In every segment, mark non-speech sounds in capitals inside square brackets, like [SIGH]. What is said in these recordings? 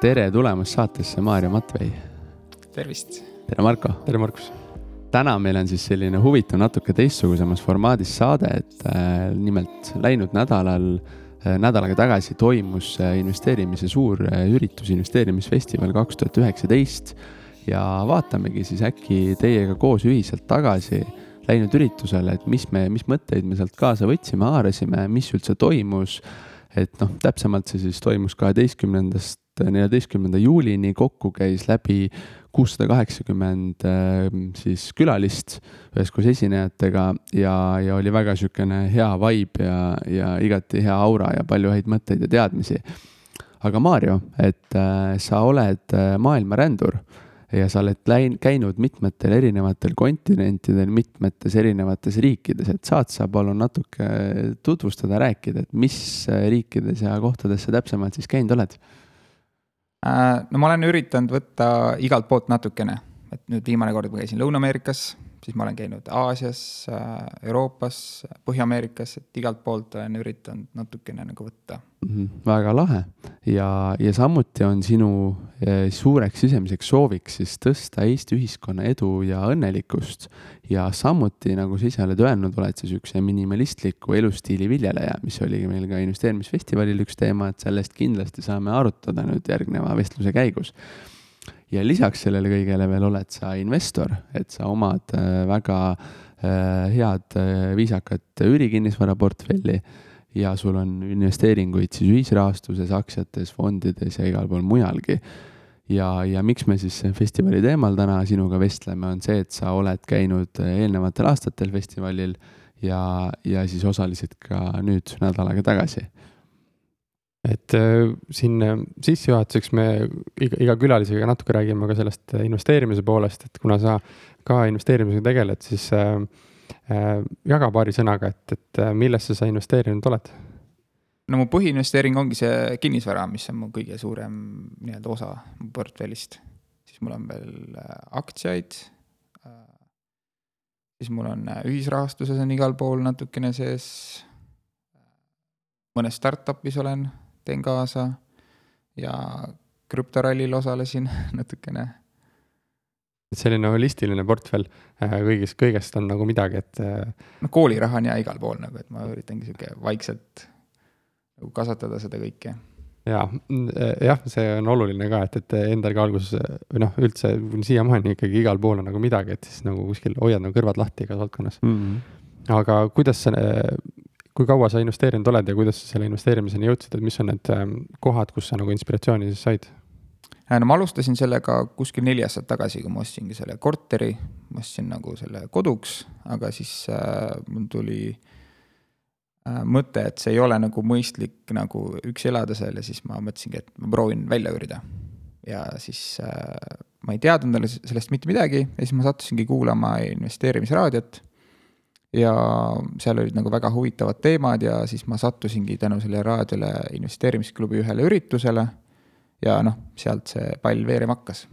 tere tulemast saatesse, Maarja Matvei. tervist. tere, Marko. tere, Markus. täna meil on siis selline huvitav, natuke teistsugusemas formaadis saade, et äh, nimelt läinud nädalal äh,, nädal aega tagasi toimus äh, investeerimise suur äh, üritus, investeerimisfestival kaks tuhat üheksateist. ja vaatamegi siis äkki teiega koos ühiselt tagasi läinud üritusele, et mis me, mis mõtteid me sealt kaasa võtsime, haarasime, mis üldse toimus et noh, täpsemalt see siis toimus kaheteistkümnendast neljateistkümnenda juulini, kokku käis läbi kuussada kaheksakümmend ehm, siis külalist üheskoos esinejatega ja, ja oli väga niisugune hea vibe ja, ja igati hea aura ja palju häid mõtteid ja teadmisi. aga Maarjo, et äh, sa oled äh, maailmarändur ja sa oled läinud, käinud mitmetel erinevatel kontinentidel, mitmetes erinevates riikides, et saad sa palun natuke tutvustada, rääkida, et mis riikides ja kohtades sa täpsemalt siis käinud oled? Äh, no ma olen üritanud võtta igalt poolt natukene, et nüüd viimane kord ma käisin Lõuna-Ameerikas, siis ma olen käinud Aasias, äh, Euroopas, Põhja-Ameerikas, et igalt poolt olen üritanud natukene nagu võtta mm. -hmm, väga lahe ja, ja samuti on sinu suureks sisemiseks sooviks siis tõsta Eesti ühiskonna edu ja õnnelikkust. ja samuti, nagu sa ise oled öelnud, oled sa siukse minimalistliku elustiili viljeleja, mis oligi meil ka investeerimisfestivalil üks teema, et sellest kindlasti saame arutada nüüd järgneva vestluse käigus ja lisaks sellele kõigele veel oled sa investor, et sa omad äh, väga äh, head viisakat üürikinnisvara portfelli ja sul on investeeringuid siis ühisrahastuses, aktsiates, fondides ja igal pool mujalgi. ja, ja miks me siis festivali teemal täna sinuga vestleme, on see, et sa oled käinud eelnevatel aastatel festivalil ja, ja siis osalesid ka nüüd nädal aega tagasi et äh, siin äh, sissejuhatuseks me iga, iga külalisega natuke räägime ka sellest investeerimise poolest, et kuna sa ka investeerimisega tegeled, siis äh, jaga paari sõnaga, et, et millesse sa investeerinud oled? no mu põhiinvesteering ongi see kinnisvara, mis on mu kõige suurem nii-öelda osa mu portfellist. siis mul on veel aktsiaid. siis mul on ühisrahastuses on igal pool natukene sees. mõnes startup'is olen teen kaasa ja krüptorallil osalesin [LAUGHS] natukene. Et selline holistiline portfell äh, kõigist, kõigest on nagu midagi, et. Äh, noh, kooliraha on ja igal pool nagu, et ma üritangi sihuke vaikselt nagu kasvatada seda kõike ja äh, jah, see on oluline ka, et, et endal ka alguses või noh, üldse siiamaani ikkagi igal pool on nagu midagi, et siis nagu kuskil hoiad nagu kõrvad lahti igas valdkonnas mm. -hmm. aga kuidas sa kui kaua sa investeerinud oled ja kuidas sa selle investeerimiseni jõudsid, et mis on need ähm, kohad, kus sa nagu inspiratsiooni siis said? Äh, no ma alustasin sellega kuskil neli aastat tagasi, kui ma ostsingi selle korteri, ma ostsin nagu selle koduks, aga siis äh, mul tuli äh, mõte, et see ei ole nagu mõistlik nagu üksi elada seal ja siis ma mõtlesingi, et ma proovin välja üürida. ja siis äh, ma ei teadnud sellest mitte midagi ja siis ma sattusingi kuulama investeerimisraadiot ja seal olid nagu väga huvitavad teemad ja siis ma sattusingi tänu sellele raadiole investeerimisklubi ühele üritusele. Ja noh, sealt see pall veerema hakkas.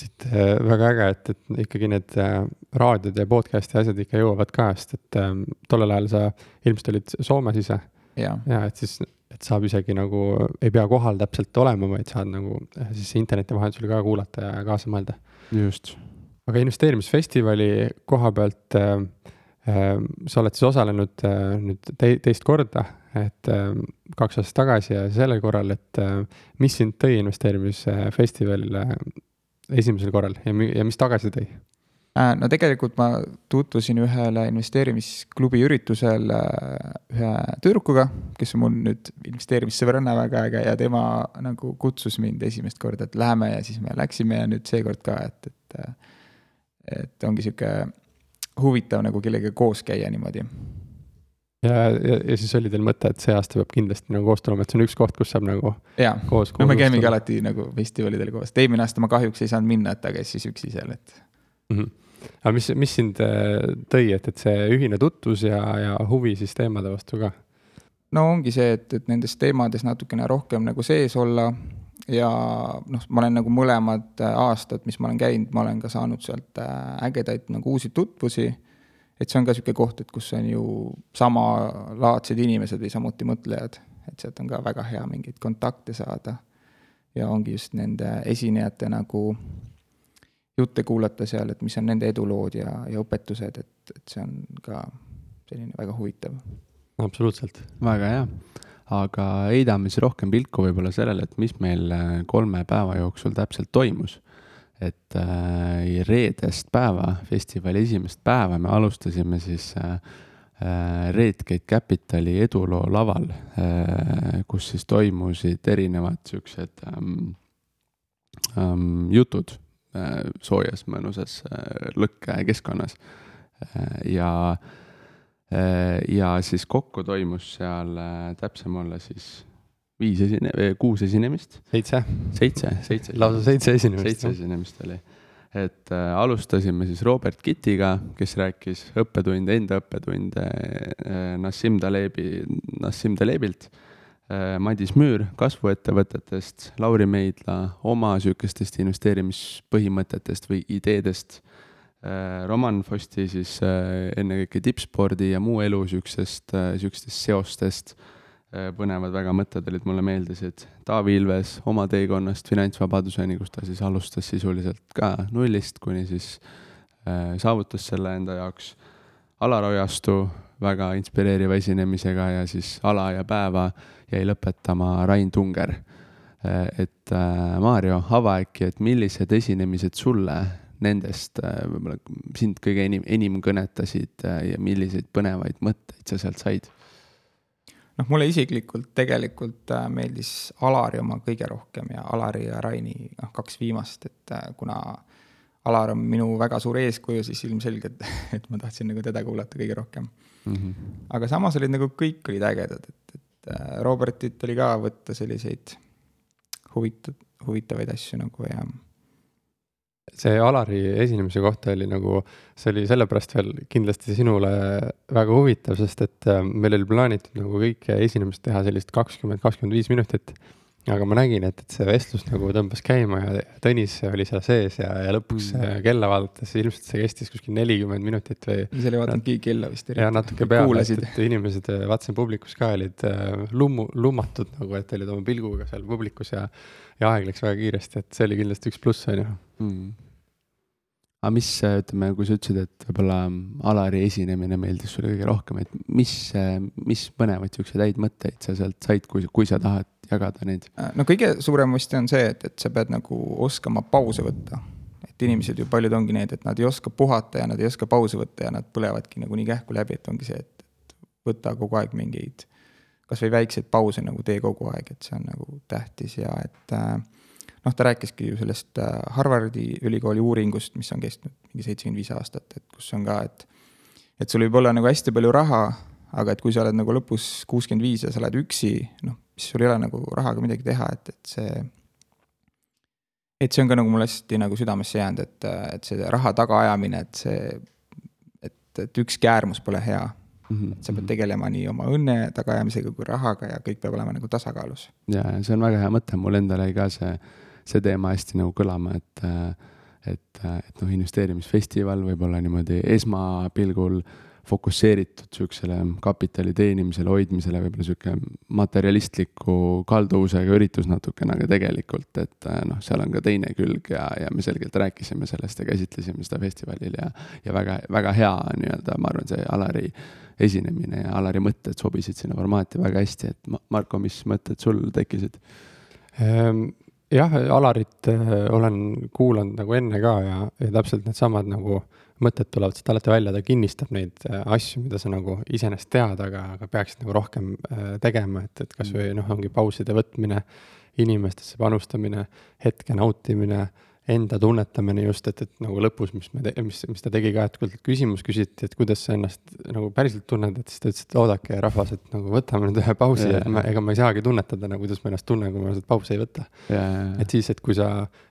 siit äh, väga äge, et, et ikkagi need äh, raadiod ja podcast'i asjad ikka jõuavad ka, sest et ähm, tollel ajal sa ilmselt olid Soomes ise. ja, ja et siis, et saab isegi nagu, ei pea kohal täpselt olema, vaid saad nagu äh, siis interneti vahendusel ka kuulata ja kaasa mõelda. just aga investeerimisfestivali koha pealt äh, äh, sa oled siis osalenud äh, nüüd te teist korda, et äh, kaks aastat tagasi ja sellel korral, et äh, mis sind tõi investeerimisfestivalile äh, esimesel korral ja, ja mis tagasi tõi? No tegelikult ma tutvusin ühele investeerimisklubi üritusel ühe tüdrukuga, kes on mul nüüd investeerimissõbranna väga äge ja tema nagu kutsus mind esimest korda, et läheme ja siis me läksime ja nüüd seekord ka, et, et et ongi sihuke huvitav nagu kellegagi koos käia niimoodi. ja, ja, ja siis oli teil mõte, et see aasta peab kindlasti nagu koos tulema, et see on üks koht, kus saab nagu ja. koos. no me käimegi alati nagu festivalidel koos, et eelmine aasta ma kahjuks ei saanud minna, et ta käis siis üksi seal, et mm. -hmm. aga mis, mis sind äh, tõi, et, et see ühine tutvus ja, ja huvi siis teemade vastu ka? no ongi see, et, et nendes teemades natukene rohkem nagu sees olla ja noh, ma olen nagu mõlemad äh, aastad, mis ma olen käinud, ma olen ka saanud sealt äh, ägedaid nagu uusi tutvusi. et see on ka niisugune koht, et kus on ju samalaadsed inimesed või samuti mõtlejad, et sealt on ka väga hea mingeid kontakte saada. ja ongi just nende esinejate nagu jutte kuulata seal, et mis on nende edulood ja, ja õpetused, et, et see on ka selline väga huvitav. absoluutselt. väga hea, aga heidame siis rohkem pilku võib-olla sellele, et mis meil äh, kolme päeva jooksul täpselt toimus. et äh, reedest päeva, festivali esimest päeva me alustasime siis äh, Redgate Capitali eduloo laval kus siis toimusid erinevad siuksed ähm, ähm, jutud soojas mõnusas lõkkekeskkonnas. Äh, ja, ja siis kokku toimus seal täpsem olla siis viis esine-, kuus esinemist. seitse. seitse, seitse. lausa seitse esinemist. seitse esinemist oli. et äh, alustasime siis Robert Kittiga, kes rääkis õppetunde, enda õppetunde äh, Nassim Talebi, Nassim Talebilt äh, Äh, Madis Müür kasvuettevõtetest, Lauri Meidla oma sihukestest investeerimispõhimõtetest või ideedest. Äh, Roman Fosti siis äh, ennekõike tippspordi ja muu elu sihukesest, sihukestest seostest. põnevad väga mõtted olid, mulle meeldisid. Taavi Ilves oma teekonnast finantsvabaduseni, kus ta siis alustas sisuliselt ka nullist, kuni siis saavutas selle enda jaoks. Alar Ojastu väga inspireeriva esinemisega ja siis ala ja päeva jäi lõpetama Rain Tunger. et äh, Maarjo, ava äkki, et millised esinemised sulle nendest äh, võib-olla sind kõige enim, enim kõnetasid äh, ja milliseid põnevaid mõtteid sa sealt said? noh, mulle isiklikult tegelikult meeldis Alari oma kõige rohkem ja Alari ja Raini noh, kaks viimast, et kuna Alar on minu väga suur eeskuju, siis ilmselgelt, [LAUGHS] et ma tahtsin nagu teda kuulata kõige rohkem mm. -hmm. aga samas olid nagu kõik olid ägedad, et, et äh, Robertit oli ka võtta selliseid huvitav, huvitavaid asju nagu ja. See Alari esinemise kohta oli nagu, see oli sellepärast veel kindlasti sinule väga huvitav, sest et äh, meil oli plaanitud nagu kõike esinemist teha sellist kakskümmend, kakskümmend viis minutit aga ma nägin, et, et see vestlus nagu tõmbas käima ja Tõnis oli seal sees ja, ja lõpuks mm. kella vaadates ilmselt see kestis kuskil nelikümmend minutit või. ise oli vaadanudki kella vist. ja natuke peale, et, et inimesed, vaatasin publikus ka olid äh, lummu, lummatud nagu, et olid oma pilguga seal publikus ja, ja aeg läks väga kiiresti, et see oli kindlasti üks pluss, on ju mm aga mis, ütleme, kui sa ütlesid, et võib-olla Alari esinemine meeldis sulle kõige rohkem, et mis, mis põnevaid siukseid häid mõtteid sa sealt said, kui, kui sa tahad jagada neid? Äh, no kõige suurem vist on see, et, et sa pead nagu oskama pause võtta. et inimesed ju paljud ongi need, et nad ei oska puhata ja nad ei oska pause võtta ja nad põlevadki nagu nii kähku läbi, et ongi see, et, et võta kogu aeg mingeid kasvõi väikseid pause nagu tee kogu aeg, et see on nagu tähtis ja et äh, noh, ta rääkiski ju sellest äh, Harvardi ülikooli uuringust, mis on kestnud mingi seitsekümmend viis aastat, et kus on ka, et et sul võib olla nagu hästi palju raha, aga et kui sa oled nagu lõpus kuuskümmend viis ja sa oled üksi, noh, siis sul ei ole nagu rahaga midagi teha, et, et see et see on ka nagu mulle hästi nagu südamesse jäänud, et, et see raha tagaajamine, et see, et, et ükski äärmus pole hea mm. -hmm. et sa pead tegelema nii oma õnne tagaajamisega kui rahaga ja kõik peab olema nagu tasakaalus. ja, ja see on väga hea mõte, mul endal jäi ka see, see teema hästi nagu kõlama, et et, et noh, investeerimisfestival võib-olla niimoodi esmapilgul fokusseeritud sihukesele kapitali teenimisele, hoidmisele, võib-olla sihuke materialistliku kalduvusega üritus natukene, aga tegelikult, et äh, noh, seal on ka teine külg ja, ja me selgelt rääkisime sellest ja käsitlesime seda festivalil ja, ja väga, väga hea nii-öelda, ma arvan, see Alari esinemine ja Alari mõtted sobisid sinna formaati väga hästi, et Marko, mis mõtted sul tekkisid? Jah, Alarit äh, olen kuulanud nagu enne ka ja, ja täpselt needsamad nagu mõtted tulevad sealt alati välja, ta kinnistab neid äh, asju, mida sa nagu iseenesest tead, aga, aga peaksid nagu rohkem äh, tegema, et, et kasvõi noh, ongi pauside võtmine, inimestesse panustamine, hetke nautimine enda tunnetamine just, et, et nagu lõpus, mis me, mis, mis ta tegi ka, et kui küsimus küsiti, et kuidas sa ennast nagu päriselt tunned, et siis ta ütles, et oodake, rahvas, et nagu võtame nüüd ühe pausi yeah., et ma, ega ma ei saagi tunnetada nagu, kuidas ma ennast tunnen, kui ma seda pausi ei võta yeah.. et siis, et kui sa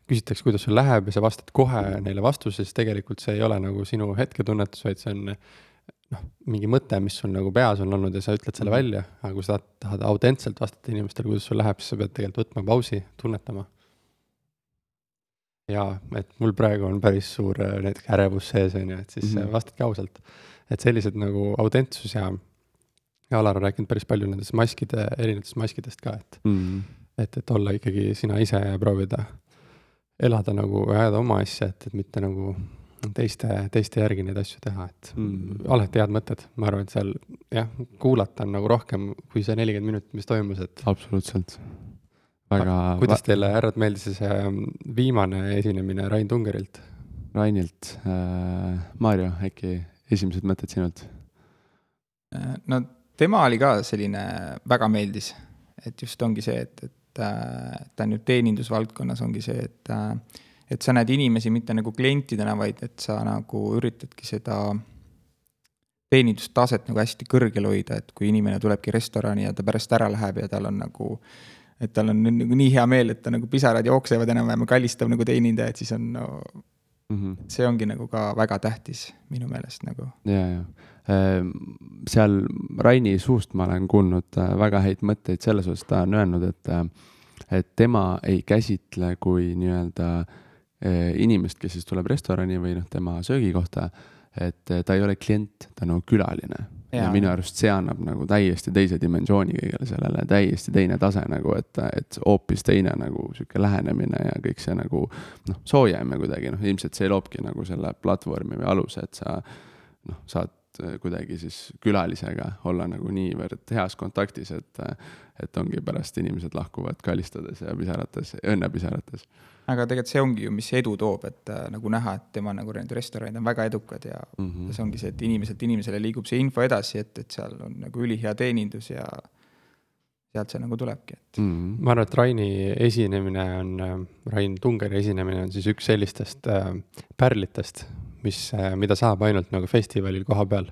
küsitakse, kuidas sul läheb ja sa vastad kohe neile vastuse, siis tegelikult see ei ole nagu sinu hetketunnetus, vaid see on noh, mingi mõte, mis sul nagu peas on olnud ja sa ütled selle -hmm. välja, aga kui sa tahad autentselt vastata inimestele, kuidas sul läheb, siis sa pead tegelikult võtma pausi, tunnetama jaa, et mul praegu on päris suur äh, näiteks ärevus sees, on ju, et siis mm -hmm. vastake ausalt. et sellised nagu autentsus ja, ja Alar on rääkinud päris palju nendest maskide, erinevatest maskidest ka, et mm, -hmm. et, et olla ikkagi sina ise ja proovida elada nagu, ajada oma asja, et, et mitte nagu teiste, teiste järgi neid asju teha, et mm. alati head mõtted, ma arvan, et seal jah, kuulata on nagu rohkem kui see nelikümmend minutit, mis toimus, et. absoluutselt. Väga. kuidas teile, härrad, meeldis see ähm, viimane esinemine Rain Tungerilt? Rainilt äh,, Maarjo, äkki esimesed mõtted sinult? Äh, no tema oli ka selline, väga meeldis, et just ongi see, et, et äh, ta on ju teenindusvaldkonnas ongi see, et äh, et sa näed inimesi mitte nagu klientidena, vaid et sa nagu üritadki seda teenindustaset nagu hästi kõrgel hoida, et kui inimene tulebki restorani ja ta pärast ära läheb ja tal on nagu et tal on nagu nii hea meel, et ta nagu pisarad jooksevad enam-vähem kallistab nagu teenindajat, siis on no, mm. -hmm. see ongi nagu ka väga tähtis minu meelest nagu. ja, ja ehm, seal Raini suust ma olen kuulnud äh, väga häid mõtteid selles osas, ta on öelnud, et, äh, et tema ei käsitle kui nii-öelda äh, inimest, kes siis tuleb restorani või noh, tema söögikohta, et ta ei ole klient, ta on nagu külaline. Ja minu arust see annab nagu täiesti teise dimensiooni kõigele sellele, täiesti teine tase nagu, et, et hoopis teine nagu sihuke lähenemine ja kõik see nagu noh, soojem ja kuidagi noh, ilmselt see loobki nagu selle platvormi või aluse, et sa noh, saad kuidagi siis külalisega olla nagu niivõrd heas kontaktis, et, et ongi pärast inimesed lahkuvad kallistades ja pisarates, õnnepisarates aga tegelikult see ongi ju, mis edu toob, et äh, nagu näha, et tema nagu need restoranid on väga edukad ja mm -hmm. see ongi see, et inimeselt inimesele liigub see info edasi, et, et seal on nagu ülihea teenindus ja sealt see nagu tulebki, et mm. -hmm. ma arvan, et Raini esinemine on äh,, Rain Tungeri esinemine on siis üks sellistest äh, pärlitest, mis äh,, mida saab ainult nagu festivalil koha peal.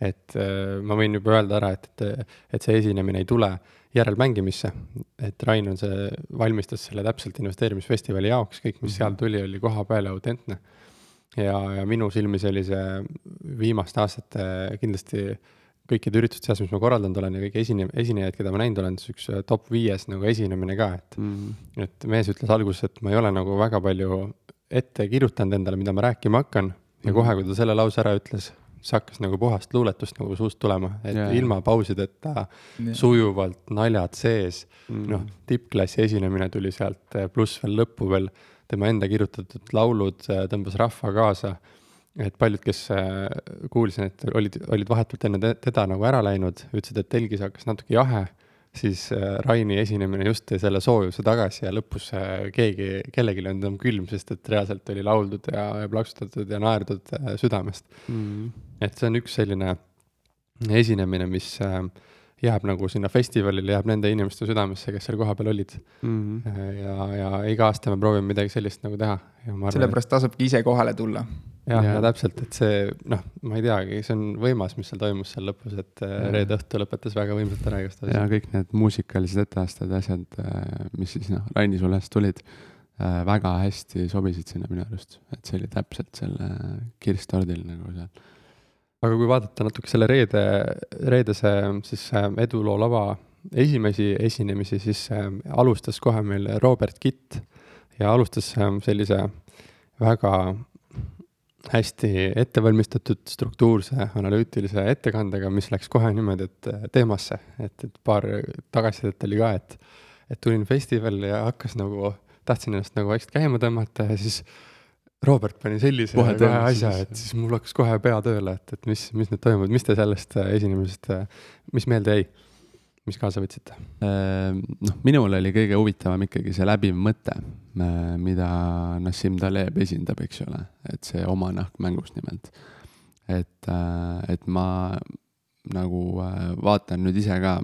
Et äh, ma võin juba öelda ära, et, et, et see esinemine ei tule äh, järelmängimisse. et Rain on see, valmistas selle täpselt investeerimisfestivali jaoks, kõik, mis seal tuli, oli kohapeal ja autentne. ja, ja minu silmis oli see viimaste aastate kindlasti kõikide ürituste seas, mis ma korraldanud olen ja kõik esine-, esinejaid, keda ma näinud olen, siis üks top viies nagu esinemine ka, et mm. et mees ütles alguses, et ma ei ole nagu väga palju ette kirjutanud endale, mida ma rääkima hakkan ja kohe, kui ta selle lause ära ütles, siis hakkas nagu puhast luuletust nagu suust tulema, et yeah. ilma pausideta yeah. sujuvalt naljad sees mm.. noh, tippklassi esinemine tuli sealt, eh, pluss veel lõppu veel tema enda kirjutatud laulud eh, tõmbas rahva kaasa. et paljud, kes eh, kuulsin, et olid, olid vahetult enne teda nagu ära läinud, ütlesid, et telgis hakkas natuke jahe siis äh, Raini esinemine just tõi selle soojuse tagasi ja lõpus äh, keegi, kellelgi ei olnud enam külm, sest et reaalselt oli lauldud ja, ja plaksutatud ja naerdud äh, südamest. Mm.. et see on üks selline esinemine, mis jääb nagu sinna festivalile, jääb nende inimeste südamesse, kes seal kohapeal olid mm. -hmm. ja, ja iga aasta me proovime midagi sellist nagu teha. sellepärast tasubki ise kohale tulla jah, ja täpselt, et see noh, ma ei teagi, see on võimas, mis seal toimus seal lõpus, et äh, ja. reede õhtu lõpetas väga võimsalt ära igatahes. ja kõik need muusikalised etteasted ja asjad, äh, mis siis noh, Raini sulest tulid, väga hästi sobisid sinna minu arust, et see oli täpselt selle kirss tordil nagu seal. Aga kui vaadata natuke selle reede, reedese siis eduloo lava esimesi esinemisi, siis alustas kohe meil Robert Kitt ja alustas sellise väga hästi ettevalmistatud struktuurse analüütilise ettekandega, mis läks kohe niimoodi, et äh, teemasse, et, et paar tagasisidet oli ka, et, et tulin festivalile ja hakkas nagu, tahtsin ennast nagu vaikselt käima tõmmata ja siis Robert pani sellise kohe, kohe asja, et siis mul hakkas kohe pea tööle, et, et mis, mis nüüd toimub, mis te sellest äh, esinemisest, äh, mis meelde jäi? mis kaasa võtsite? Ehm, noh, minul oli kõige huvitavam ikkagi see läbiv mõte, mida Nassim Taleb esindab, eks ole, et see oma nahk mängus nimelt. et, äh, et ma nagu äh, vaatan nüüd ise ka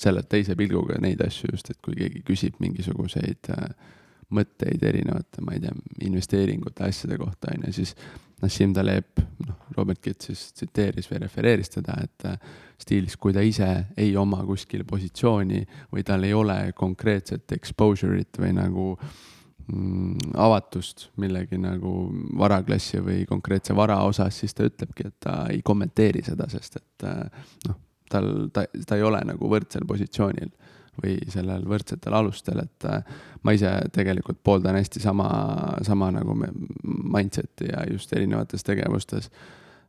selle teise pilguga neid asju just, et kui keegi küsib mingisuguseid äh, mõtteid erinevate, ma ei tea, investeeringute, asjade kohta, on ju, siis Nassim Taleb, noh, Robert Kitt siis tsiteeris või refereeris teda, et äh, stiilis, kui ta ise ei oma kuskil positsiooni või tal ei ole konkreetset exposure'it või nagu mm, avatust millegi nagu varaklassi või konkreetse vara osas, siis ta ütlebki, et ta ei kommenteeri seda, sest et äh, noh, tal, ta, ta ei ole nagu võrdsel positsioonil või sellel võrdsetel alustel, et äh, ma ise tegelikult pooldan hästi sama, sama nagu mindset'i ja just erinevates tegevustes.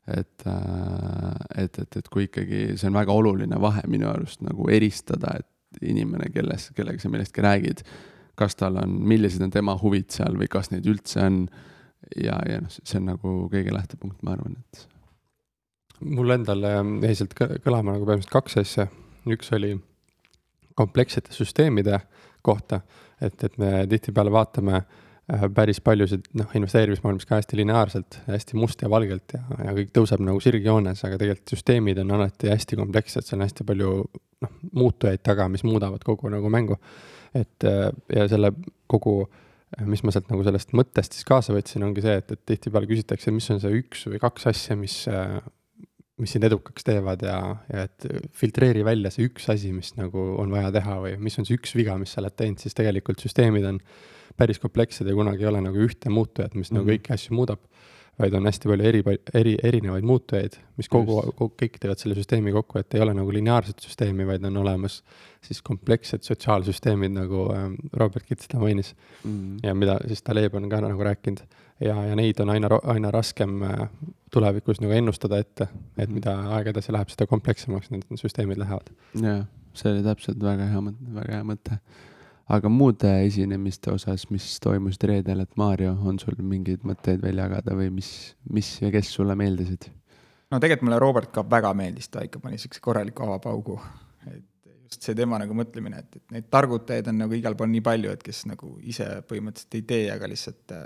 et, äh, et, et, et kui ikkagi see on väga oluline vahe minu arust nagu eristada, et inimene, kelles, kellega sa millestki räägid, kas tal on, millised on tema huvid seal või kas neid üldse on. ja, ja noh, see on nagu kõige lähtepunkt, ma arvan, et. mul endal jäi sealt kõlama nagu põhimõtteliselt kaks asja, üks oli komplekssete süsteemide kohta, et, et me tihtipeale vaatame äh, päris paljusid noh, investeerimismaailmas ka hästi lineaarselt, hästi must ja valgelt ja, ja kõik tõuseb nagu sirgjoones, aga tegelikult süsteemid on alati hästi komplekssed, seal on hästi palju noh, muutujaid taga, mis muudavad kogu nagu mängu. et äh, ja selle kogu, mis ma sealt nagu sellest mõttest siis kaasa võtsin, ongi see, et, et tihtipeale küsitakse, mis on see üks või kaks asja, mis äh, mis sind edukaks teevad ja, ja et filtreeri välja see üks asi, mis nagu on vaja teha või mis on see üks viga, mis sa oled teinud, siis tegelikult süsteemid on päris komplekssed ja kunagi ei ole nagu ühte muutujat, mis mm -hmm. nagu mhm. kõiki asju muudab. Vaid on hästi palju eri, eri, erinevaid muutujaid, mis kogu, kogu, kõik teevad selle süsteemi kokku, et ei ole nagu lineaarset süsteemi, vaid on olemas siis komplekssed sotsiaalsüsteemid, nagu ähm, Robert Kitt seda mainis mm. ja mida siis Taleb on ka nagu rääkinud ja, ja neid on aina, aina raskem äh, tulevikus nagu ennustada ette, et mida aeg edasi läheb, seda komplekssemaks need süsteemid lähevad. jah, see oli täpselt väga hea mõte, väga hea mõte. Aga muude esinemiste osas, mis toimusid reedel, et Maarjo, on sul mingeid mõtteid veel jagada või mis, mis ja kes sulle meeldisid? no tegelikult mulle Robert ka väga meeldis, ta ikka pani siukse korraliku avapaugu, et just see tema nagu mõtlemine, et, et neid targutajaid on nagu igal pool nii palju, et kes nagu ise põhimõtteliselt ei tee, aga lihtsalt äh,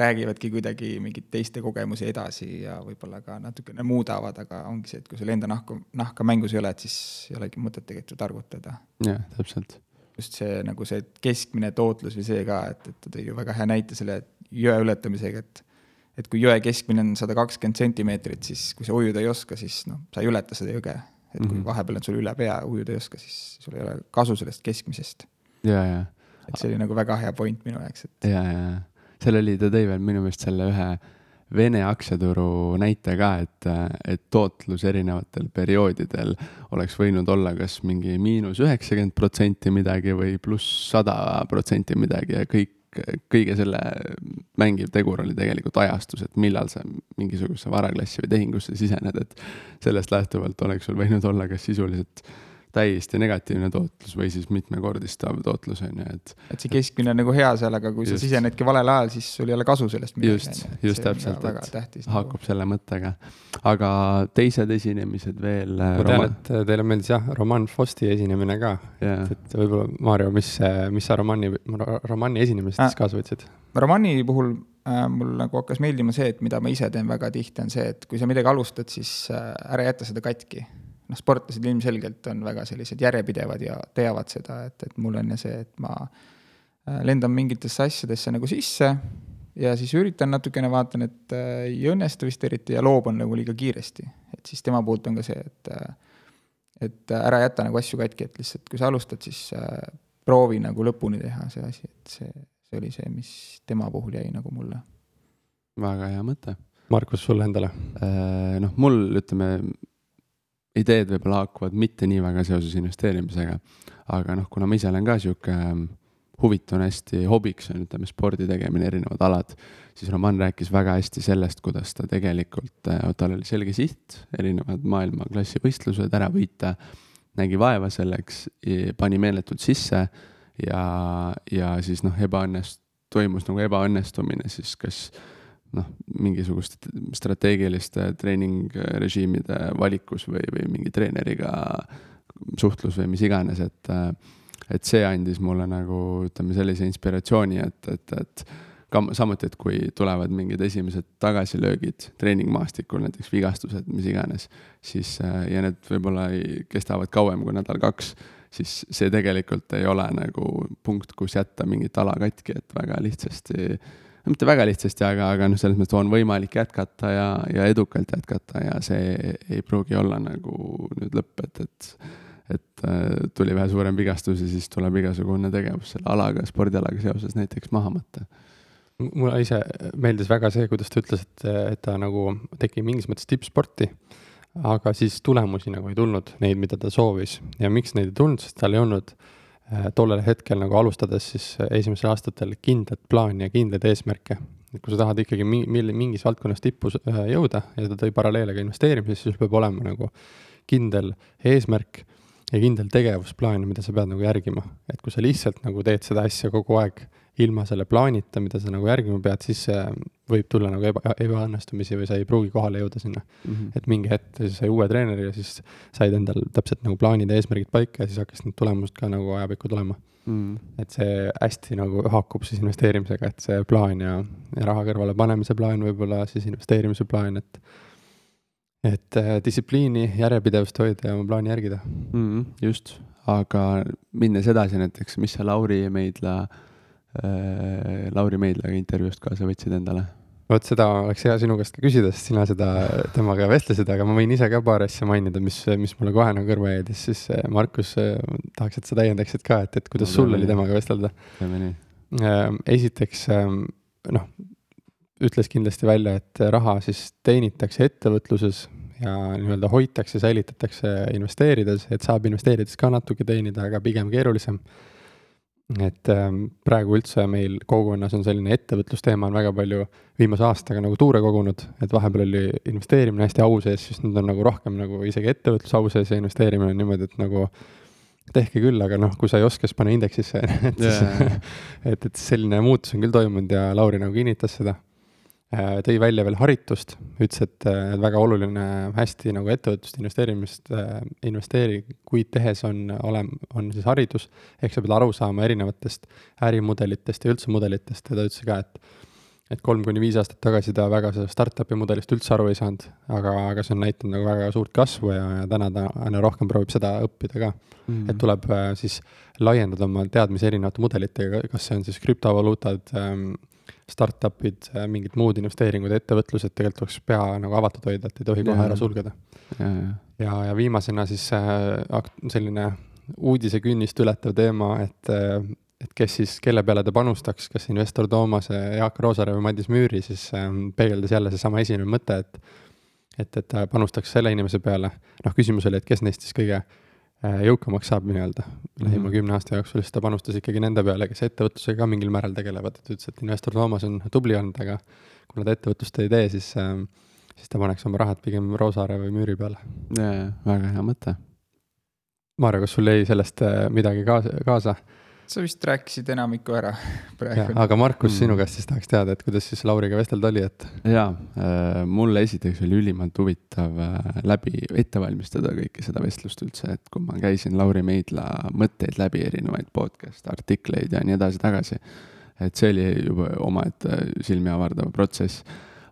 räägivadki kuidagi mingeid teiste kogemusi edasi ja võib-olla ka natukene muudavad, aga ongi see, et kui sul enda nahku, nahka mängus ei ole, et siis ei olegi mõtet tegelikult ju targutada. jah, täpselt. Just see nagu see keskmine tootlus või see ka, et, et ta tõi ju väga hea näite selle jõe ületamisega, et et kui jõe keskmine on sada kakskümmend sentimeetrit, siis kui sa ujuda ei oska, siis noh, sa ei ületa seda jõge. et kui mm -hmm. vahepeal on sul üle pea, ujuda ei oska, siis sul ei ole kasu sellest keskmisest. ja, ja. et see oli nagu väga hea point minu jaoks, et. ja, ja seal oli, ta tõi veel minu meelest selle ühe Vene aktsiaturu näite ka, et, et tootlus erinevatel perioodidel oleks võinud olla kas mingi miinus üheksakümmend protsenti midagi või pluss sada protsenti midagi ja kõik, kõige selle mängiv tegur oli tegelikult ajastus, et millal sa mingisugusesse varaklassi või tehingusse sisened, et sellest lähtuvalt oleks sul võinud olla kas sisuliselt täiesti negatiivne tootlus või siis mitmekordistav tootlus on ju, et. et see keskmine on nagu hea seal, aga kui just. sa sisenedki valel ajal, siis sul ei ole kasu sellest midagi. just, just täpselt, et tähtis, nagu. haakub nagu. selle mõttega. aga teised esinemised veel. ma tean et teile meeldis jah, Roman Fosti esinemine ka yeah.. et, et võib-olla Maarjo, mis, mis sa Romani, Romani esinemisest äh, kaasa võtsid? Romani puhul äh, mul nagu hakkas meeldima see, et mida ma ise teen väga tihti, on see, et kui sa midagi alustad, siis äh, ära jäta seda katki noh, sportlased ilmselgelt on väga sellised järjepidevad ja teavad seda, et, et mul on ja see, et ma äh, lendan mingitesse asjadesse nagu sisse ja siis üritan natukene, vaatan, et äh, ei õnnestu vist eriti ja loobun nagu liiga kiiresti. et siis tema poolt on ka see, et äh, et ära jäta nagu asju katki, et lihtsalt kui sa alustad, siis äh, proovi nagu lõpuni teha see asi, et see, see oli see, mis tema puhul jäi nagu mulle. väga hea mõte. Markus, sulle endale? Äh, noh, mul ütleme ideed võib-olla haakuvad mitte nii väga seoses investeerimisega. aga noh, kuna ma ise olen ka sihuke ähm, huvitav, hästi hobiks on, ütleme, spordi tegemine, erinevad alad, siis Roman rääkis väga hästi sellest, kuidas ta tegelikult, äh, tal oli selge siht, erinevad maailmaklassi võistlused ära võita, nägi vaeva selleks, pani meeletult sisse ja, ja siis noh, ebaõnnest-, toimus nagu ebaõnnestumine siis kas noh, mingisuguste strateegiliste treeningrežiimide valikus või, või mingi treeneriga suhtlus või mis iganes, et et see andis mulle nagu ütleme sellise inspiratsiooni, et, et, et ka samuti, et kui tulevad mingid esimesed tagasilöögid treeningmaastikul, näiteks vigastused, mis iganes, siis ja need võib-olla kestavad kauem kui nädal-kaks, siis see tegelikult ei ole nagu punkt, kus jätta mingit ala katki, et väga lihtsasti äh, mitte väga lihtsasti, aga, aga noh, selles mõttes on võimalik jätkata ja, ja edukalt jätkata ja see ei pruugi olla nagu nüüd lõpp, et, et et äh, tuli vähe suurem vigastus ja siis tuleb igasugune tegevus selle alaga, spordialaga seoses näiteks maha matta. mulle ise meeldis väga see, kuidas ta ütles, et, et ta nagu tegi mingis mõttes tippsporti, aga siis tulemusi nagu ei tulnud, neid, mida ta soovis ja miks neid ei tulnud, sest tal ei olnud äh, tollel hetkel nagu alustades siis äh, esimesel aastatel kindlat plaani ja kindlaid eesmärke. et kui sa tahad ikkagi mi-, mil-, mingis valdkonnas tippu äh, jõuda ja ta tõi paralleele ka investeerimises, siis peab olema nagu kindel eesmärk ja kindel tegevusplaan, mida sa pead nagu järgima. et kui sa lihtsalt nagu teed seda asja kogu aeg ilma selle plaanita, mida sa nagu järgima pead, siis võib tulla nagu eba, ebaõnnestumisi või sa ei pruugi kohale jõuda sinna mm. -hmm. et mingi hetk siis sai uue treeneri ja siis said endal täpselt nagu plaanid ja eesmärgid paika ja siis hakkasid need tulemused ka nagu ajapikku tulema mm.. et see hästi nagu haakub siis investeerimisega, et see plaan ja, ja raha kõrvale panemise plaan, võib-olla siis investeerimise plaan, et et äh, distsipliini, järjepidevust hoida ja oma plaani järgida mm,. just, aga minnes edasi näiteks, mis sa Lauri Meidla äh,, Lauri Meidlaga intervjuust kaasa võtsid endale? vot seda oleks hea sinu käest ka küsida, sest sina seda temaga vestlesid, aga ma võin ise ka paar asja mainida, mis, mis mulle kohe nagu kõrva jäid ja siis äh, Markus, äh, tahaks, et sa täiendaksid ka, et, et kuidas no, sul oli temaga vestelda. teeme nii. Esiteks ähm, noh, ütles kindlasti välja, et raha siis teenitakse ettevõtluses ja nii-öelda hoitakse, säilitatakse investeerides, et saab investeerides ka natuke teenida, aga pigem keerulisem. Et ähm, praegu üldse meil kogukonnas on selline ettevõtlusteema on väga palju viimase aastaga nagu tuure kogunud, et vahepeal oli investeerimine hästi au sees, siis nüüd on nagu rohkem nagu isegi ettevõtlus au sees ja investeerimine on niimoodi, et nagu tehke küll, aga noh, kui sa ei oska, siis pane indeksisse [LAUGHS] et yeah. [LAUGHS] et, et selline muutus on küll toimunud ja Lauri nagu kinnitas seda tõi välja veel haritust, ütles, et äh, väga oluline hästi nagu ettevõtlust investeerimist, äh, investeeringuid tehes on, olem-, on siis haridus, ehk sa pead aru saama erinevatest ärimudelitest ja üldse mudelitest ja ta ütles ka, et et kolm kuni viis aastat tagasi ta väga sellest startup'i mudelist üldse aru ei saanud, aga, aga see on näidanud nagu väga suurt kasvu ja, ja täna ta aina rohkem proovib seda õppida ka mm. -hmm. et tuleb siis laiendada oma teadmisi erinevate mudelitega, kas see on siis krüptovaluutad ähm,, startup'id, äh, mingid muud investeeringud, ettevõtlused, tegelikult tuleks pea nagu avatud hoida, et ei tohi kohe ära sulgeda. ja, ja, ja viimasena siis äh, selline uudisekünnist ületav teema, et äh, et kes siis, kelle peale ta panustaks, kas investor Toomas, Jaak Roosaare või Madis Müüri, siis peegeldas jälle seesama esimene mõte, et et, et ta panustaks selle inimese peale, noh, küsimus oli, et kes neist siis kõige Äh, jõukamaks saab nii-öelda lähima mm -hmm. kümne aasta jooksul, siis ta panustas ikkagi nende peale, kes ettevõtlusega ka mingil määral tegelevad, et ütles, et investor Toomas on tubli olnud, aga kuna ta ettevõtlust ei tee, siis, äh, siis ta paneks oma rahad pigem Roosaare või Müüri peale. väga hea mõte. Maarja, kas sul jäi sellest äh, midagi kaasa, kaasa? Sa vist rääkisid enamiku ära [LAUGHS] praegu. aga Markus mm., sinu käest siis tahaks teada, et kuidas siis Lauriga vestelda oli, et? jaa äh,, mulle esiteks oli ülimalt huvitav äh, läbi, ette valmistada kõike seda vestlust üldse, et kui ma käisin Lauri Meidla mõtteid läbi, erinevaid podcast'e, artikleid ja nii edasi-tagasi. et see oli juba omaette silmi avardav protsess.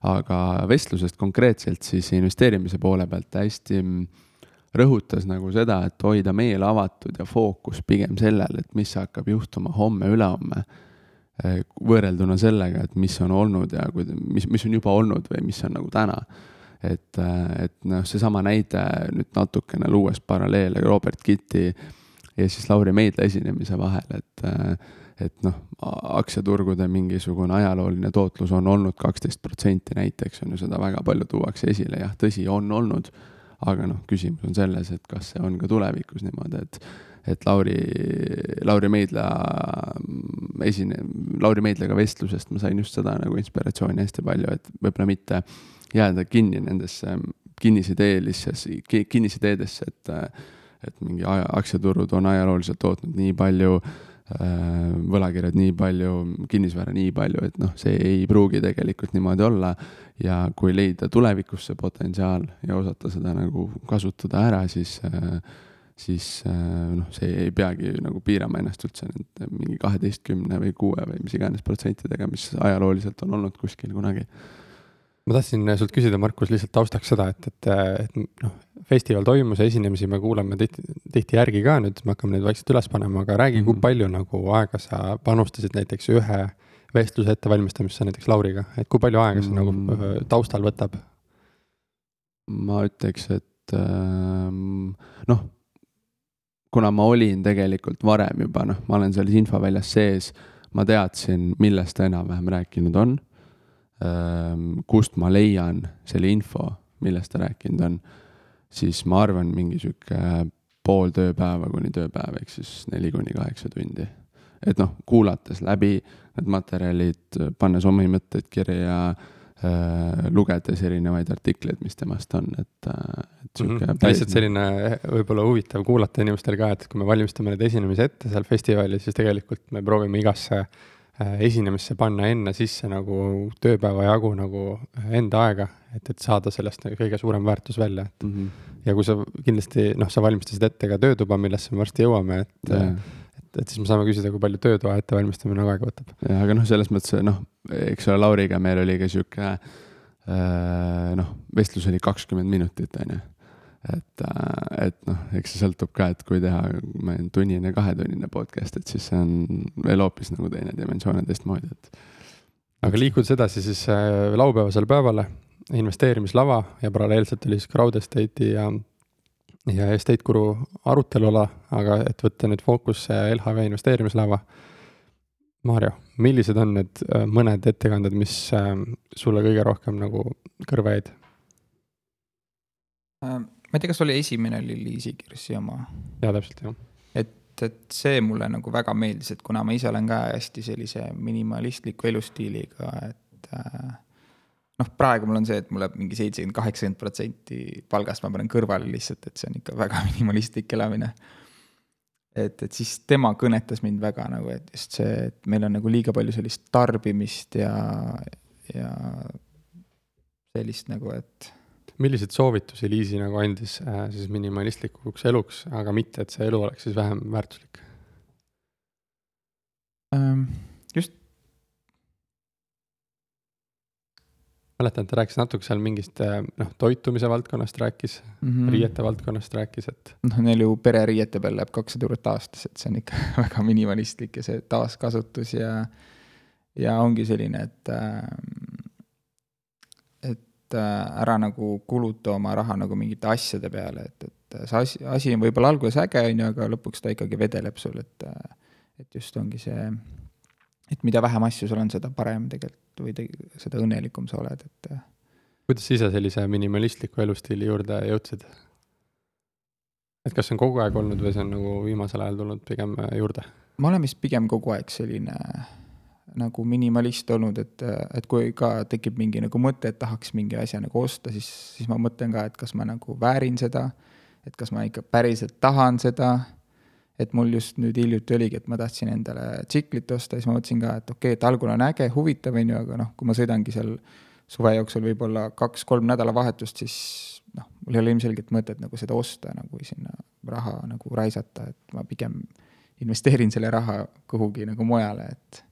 aga vestlusest konkreetselt siis investeerimise poole pealt hästi rõhutas nagu seda, et hoida meel avatud ja fookus pigem sellel, et mis hakkab juhtuma homme-ülehomme. Eh, võrrelduna sellega, et mis on olnud ja kui, mis, mis on juba olnud või mis on nagu täna. et, eh, et noh, seesama näide nüüd natukene luues paralleele Robert Kitti ja siis Lauri Meidla esinemise vahel, et eh, et noh, aktsiaturgude mingisugune ajalooline tootlus on olnud kaksteist protsenti näiteks, on ju, seda väga palju tuuakse esile, jah, tõsi, on olnud aga noh, küsimus on selles, et kas see on ka tulevikus niimoodi, et et Lauri, Lauri Meidla mm, esine, Lauri Meidlaga vestlusest ma sain just seda nagu inspiratsiooni hästi palju, et võib-olla mitte jääda kinni nendesse kinnisideelisse, kinnisideedesse, et et mingi aktsiaturud on ajalooliselt tootnud nii palju äh, võlakirjad nii palju, kinnisvara nii palju, et noh, see ei pruugi tegelikult niimoodi olla. ja kui leida tulevikus see potentsiaal ja osata seda nagu kasutada ära, siis, äh, siis äh, noh, see ei peagi nagu piirama ennast üldse nende mingi kaheteistkümne või kuue või mis iganes protsentidega, mis ajalooliselt on olnud kuskil kunagi ma tahtsin sult küsida, Markus, lihtsalt taustaks seda, et, et, et noh, festival toimus, esinemisi me kuulame tihti, tihti järgi ka nüüd, me hakkame neid vaikselt üles panema, aga räägi mm, -hmm. kui mhm. palju nagu aega sa panustasid näiteks ühe vestluse ettevalmistamisse näiteks Lauriga, et kui palju aega see mm -hmm. nagu taustal võtab? ma ütleks, et ähm, noh, kuna ma olin tegelikult varem juba noh, ma olen selles infoväljas sees, ma teadsin, millest ta enam-vähem rääkinud on kust ma leian selle info, millest ta rääkinud on, siis ma arvan, mingi sihuke pool tööpäeva kuni tööpäev, ehk siis neli kuni kaheksa tundi. et noh, kuulates läbi need materjalid, pannes omi mõtteid kirja, äh, lugedes erinevaid artikleid, mis temast on, et, et sihuke mm -hmm. lihtsalt selline võib-olla huvitav kuulata inimestel ka, et kui me valmistame neid esinemisi ette seal festivalil, siis tegelikult me proovime igasse esinemisse panna enne sisse nagu tööpäeva jagu nagu enda aega, et, et saada sellest nagu kõige suurem väärtus välja, et mm. -hmm. ja kui sa kindlasti noh, sa valmistasid ette ka töötuba, millesse me varsti jõuame, et yeah et, et siis me saame küsida, kui palju töötoa ettevalmistamine nagu aega võtab. jah, aga noh, selles mõttes noh, eks ole, Lauriga meil oli ka sihuke äh, noh, vestlus oli kakskümmend minutit, on ju. Et, äh, et noh, eks see sõltub ka, et kui teha tunnine, kahetunnine podcast, et siis see on veel hoopis nagu teine dimensioon ja teistmoodi, et. aga liikudes edasi siis äh, laupäevasele päevale, investeerimislava ja paralleelselt oli siis Crowd Estate'i ja ja Estate Guru aruteluala, aga et võtta nüüd fookusse LHV investeerimislaeva. Maarjo, millised on need äh, mõned ettekanded, mis ähm, sulle kõige rohkem nagu kõrva jäid? Äh, ma ei tea, kas oli esimene oli Liisi Kirsi oma? jaa, täpselt, jah. et, et see mulle nagu väga meeldis, et kuna ma ise olen ka hästi sellise minimalistliku elustiiliga, et äh, noh, praegu mul on see, et mul läheb mingi seitsekümmend, kaheksakümmend protsenti palgast ma panen kõrvale lihtsalt, et see on ikka väga [LAUGHS] minimalistlik elamine. et, et siis tema kõnetas mind väga nagu, et just see, et meil on nagu liiga palju sellist tarbimist ja, ja sellist nagu, et. Milliseid soovitusi Liisi nagu andis äh, siis minimalistlikuks eluks, aga mitte, et see elu oleks siis vähem väärtuslik ähm,? just mäletan, et ta rääkis natuke seal mingist äh, noh, toitumise valdkonnast rääkis mm, -hmm. riiete valdkonnast rääkis, et. noh, neil ju pereriiete peal läheb kakssada eurot aastas, et see on ikka [LAUGHS] väga minimalistlik ja see taaskasutus ja, ja ongi selline, et, äh, et äh, ära nagu kuluta oma raha nagu mingite asjade peale, et, et see asi, asi on võib-olla alguses äge, on ju, aga lõpuks ta ikkagi vedeleb sul, et, et just ongi see et mida vähem asju sul on, seda parem tegelikult või te, seda õnnelikum sa oled, et. Äh. kuidas sa ise sellise minimalistliku elustiili juurde jõudsid? et kas see on kogu aeg olnud või see on nagu viimasel ajal tulnud pigem äh, juurde? ma olen vist pigem kogu aeg selline nagu minimalist olnud, et, et kui ka tekib mingi nagu mõte, et tahaks mingi asja nagu osta, siis, siis ma mõtlen ka, et kas ma nagu väärin seda, et kas ma ikka päriselt tahan seda. Et mul just nüüd hiljuti oligi, et ma tahtsin endale tsiklit osta, siis ma mõtlesin ka, et okei okay,, et algul on äge, huvitav, on ju, aga noh, kui ma sõidangi seal suve jooksul võib-olla kaks-kolm nädalavahetust, siis noh, mul ei ole ilmselgelt mõtet nagu seda osta nagu sinna raha nagu raisata, et ma pigem investeerin selle raha kuhugi nagu mujale, et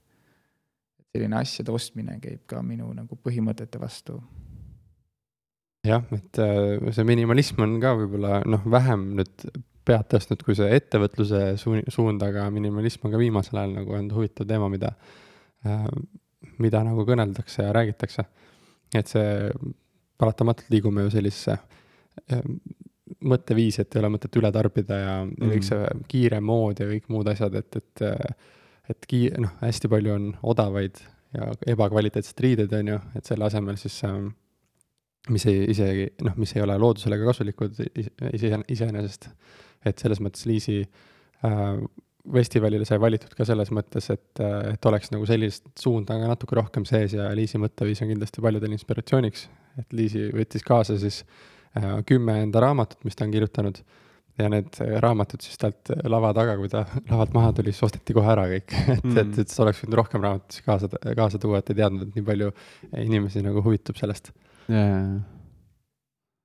selline asjade ostmine käib ka minu nagu põhimõtete vastu jah, et äh, see minimalism on ka võib-olla noh, vähem nüüd pead tõstnud kui see ettevõtluse suund, aga minimalism on ka viimasel ajal nagu olnud huvitav teema, mida, äh, mida nagu kõneldakse ja räägitakse. et see, paratamatult liigume ju sellisesse äh, mõtteviisi, et ei ole mõtet üle tarbida ja mm. kõik see kiire mood ja kõik muud asjad, et, et, et kii-, noh, hästi palju on odavaid ja ebakvaliteetseid riideid, on ju, et selle asemel siis ähm, mis ei, isegi noh, mis ei ole loodusele ka kasulikud ise, iseenesest et selles mõttes Liisi äh, festivalile sai valitud ka selles mõttes, et, äh, et oleks nagu sellist suunda ka natuke rohkem sees ja Liisi mõtteviis on kindlasti paljudele inspiratsiooniks. et Liisi võttis kaasa siis äh, kümme enda raamatut, mis ta on kirjutanud ja need raamatud siis talt lava taga, kui ta [LAUGHS] lavalt maha tuli, siis osteti kohe ära kõik [LAUGHS] et mm., et, et sa oleks võinud rohkem raamatusi kaasa, kaasa tuua, et ei teadnud, et nii palju inimesi nagu huvitub sellest yeah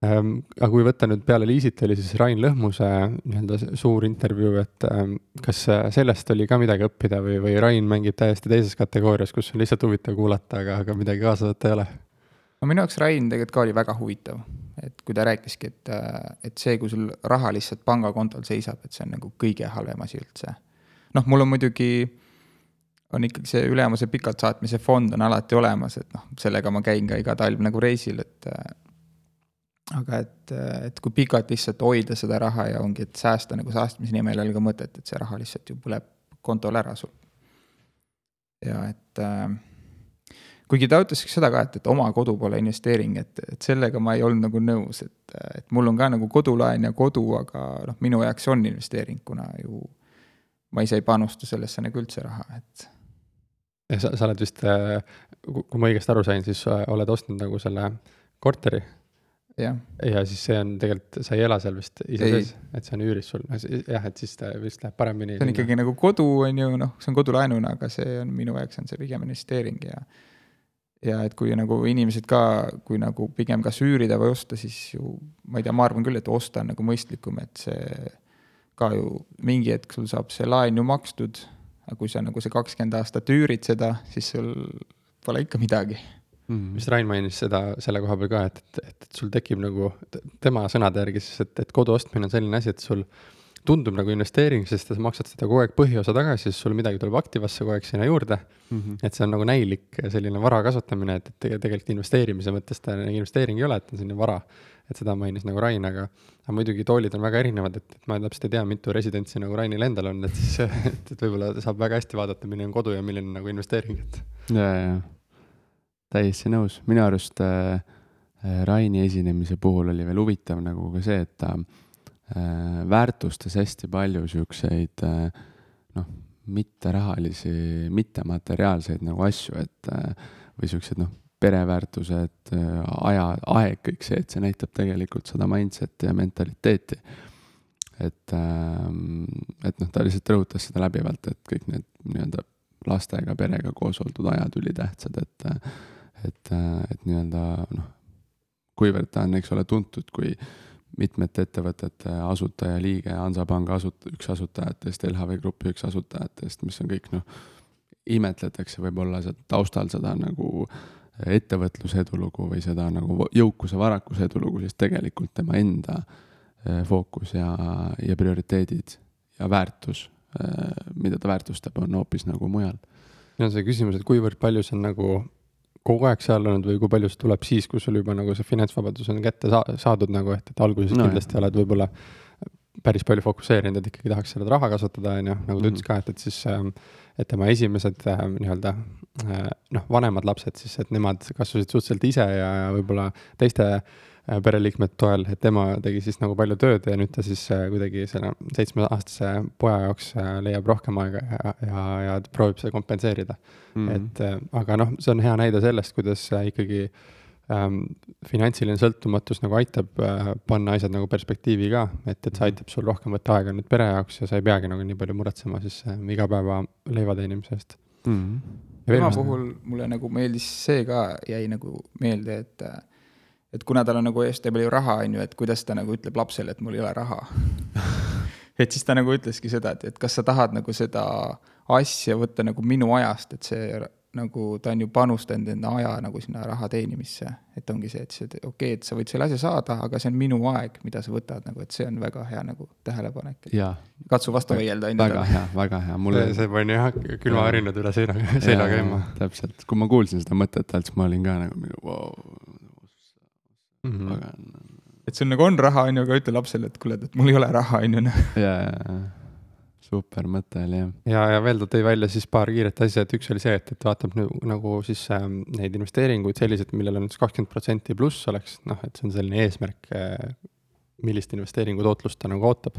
Ehm, aga kui võtta nüüd peale Liisit, oli siis Rain Lõhmuse nii-öelda suur intervjuu, et ehm, kas sellest oli ka midagi õppida või, või Rain mängib täiesti teises kategoorias, kus on lihtsalt huvitav kuulata, aga, aga midagi kaasa võtta ei ole? no minu jaoks Rain tegelikult ka oli väga huvitav, et kui ta rääkiski, et, et see, kui sul raha lihtsalt pangakontol seisab, et see on nagu kõige halvem asi üldse. noh, mul on muidugi, on ikkagi see ülemuse pikalt saatmise fond on alati olemas, et noh, sellega ma käin ka iga talv nagu reisil, et aga et, et kui pikalt lihtsalt hoida seda raha ja ongi, et säästa nagu säästmise nimel ei ole ka mõtet, et see raha lihtsalt ju põleb kontol ära sul. ja et äh, kuigi ta ütles seda ka, et, et oma kodu pole investeering, et, et sellega ma ei olnud nagu nõus, et, et mul on ka nagu kodulaen ja kodu, aga noh, minu jaoks on investeering, kuna ju ma ise ei panusta sellesse nagu üldse raha, et sa, sa oled vist, kui ma õigesti aru sain, siis oled ostnud nagu selle korteri jah. ja siis see on tegelikult, sa ei ela seal vist ise sees, et see on üüris sul, jah, et siis ta vist läheb paremini. see on ikkagi nagu kodu, on ju, noh, see on kodulaenuna, aga see on minu jaoks on see pigem investeering ja ja et kui nagu inimesed ka, kui nagu pigem kas üürida või osta, siis ju ma ei tea, ma arvan küll, et osta on nagu mõistlikum, et see ka ju mingi hetk sul saab see laen ju makstud, aga kui sa nagu see kakskümmend aastat üürid seda, siis sul pole ikka midagi. Mm.. vist Rain mainis seda selle koha peal ka, et, et, et, sul tekib nagu tema sõnade järgi siis, et, et kodu ostmine on selline asi, et sul tundub nagu investeering, sest sa maksad seda kogu aeg põhiosa tagasi, siis sul midagi tuleb aktivasse kogu aeg sinna juurde mm. -hmm. et see on nagu näilik selline vara kasutamine, et, et tegelikult investeerimise mõttes ta investeering ei ole, et on selline vara. et seda mainis nagu Rain, aga, aga muidugi toolid on väga erinevad, et, et ma täpselt ei tea, mitu residentsi nagu Rainil endal on, et siis, et, et võib-olla saab väga hästi vaadata, milline on kodu ja milline on nagu investeering, et. ja, ja täiesti nõus, minu arust äh, äh, Raini esinemise puhul oli veel huvitav nagu ka see, et ta äh, väärtustas hästi palju siukseid äh, noh, mitterahalisi, mittemateriaalseid nagu asju, et äh, või siuksed noh, pereväärtused, äh, aja, aeg, kõik see, et see näitab tegelikult seda mindset'i ja mentaliteeti. et, et noh, ta lihtsalt rõhutas seda läbivalt, et kõik need nii-öelda lastega, perega koos oldud ajad ülitähtsad, et et, et nii-öelda noh, kuivõrd ta on, eks ole, tuntud kui mitmete ettevõtete asutaja, liige, Hansapanga asut-, üks asutajatest, LHV Grupi üks asutajatest, mis on kõik noh, imetletakse võib-olla sealt taustal seda nagu ettevõtluse edulugu või seda nagu jõukuse, varakuse edulugu, siis tegelikult tema enda eh, fookus ja, ja prioriteedid ja väärtus, eh, mida ta väärtustab, on hoopis nagu mujal. ja see küsimus, et kuivõrd palju see on nagu kogu aeg seal olnud või kui palju see tuleb siis, kui sul juba nagu see finantsvabadus on kätte saa-, saadud nagu, et, et alguses no, kindlasti jah. oled võib-olla päris palju fokusseerinud, et ikkagi tahaks seda raha kasvatada, on ju, nagu ta mm -hmm. ütles ka, et, et siis ähm, et tema esimesed äh, nii-öelda äh, noh, vanemad lapsed siis, et nemad kasvasid suhteliselt ise ja, ja võib-olla teiste äh, Äh, pereliikmete toel, et tema tegi siis nagu palju tööd ja nüüd ta siis äh, kuidagi selle seitsmeaastase poja jaoks äh, leiab rohkem aega ja, ja, ja proovib seda kompenseerida mm. -hmm. et aga noh, see on hea näide sellest, kuidas ikkagi ähm, finantsiline sõltumatus nagu aitab äh, panna asjad nagu perspektiivi ka, et, et see aitab sul rohkem võtta aega nüüd pere jaoks ja sa ei peagi nagu nii palju muretsema siis äh, igapäeva leiva teenimise eest mm. -hmm. tema puhul mulle nagu meeldis see ka, jäi nagu meelde, et äh, et kuna tal on nagu hästi palju raha, on ju, et kuidas ta nagu ütleb lapsele, et mul ei ole raha [LAUGHS] et siis ta nagu ütleski seda, et, et kas sa tahad nagu seda asja võtta nagu minu ajast, et see nagu ta on ju panustanud enda aja nagu sinna raha teenimisse. et ongi see, et see, okei okay,, et sa võid selle asja saada, aga see on minu aeg, mida sa võtad nagu, et see on väga hea nagu tähelepanek. katsu vastu vaielda. väga hea, väga hea, mulle. see pani jah külmavärinad üle seina, seina käima. täpselt, kui ma kuulsin seda mõtet siis ma olin ka nagu, vau mm. -hmm. pagan. et sul nagu on raha, on ju, aga ütle lapsele, et kuule, et mul ei ole raha, on ju. Ja, ja, ja super mõte oli jah. ja, ja veel ta tõi välja siis paar kiiret asja, et üks oli see, et, et vaatab nüüd nagu siis äh, neid investeeringuid selliselt, millel on siis kakskümmend protsenti pluss oleks, noh, et see on selline eesmärk äh,, millist investeeringu tootlust ta nagu ootab.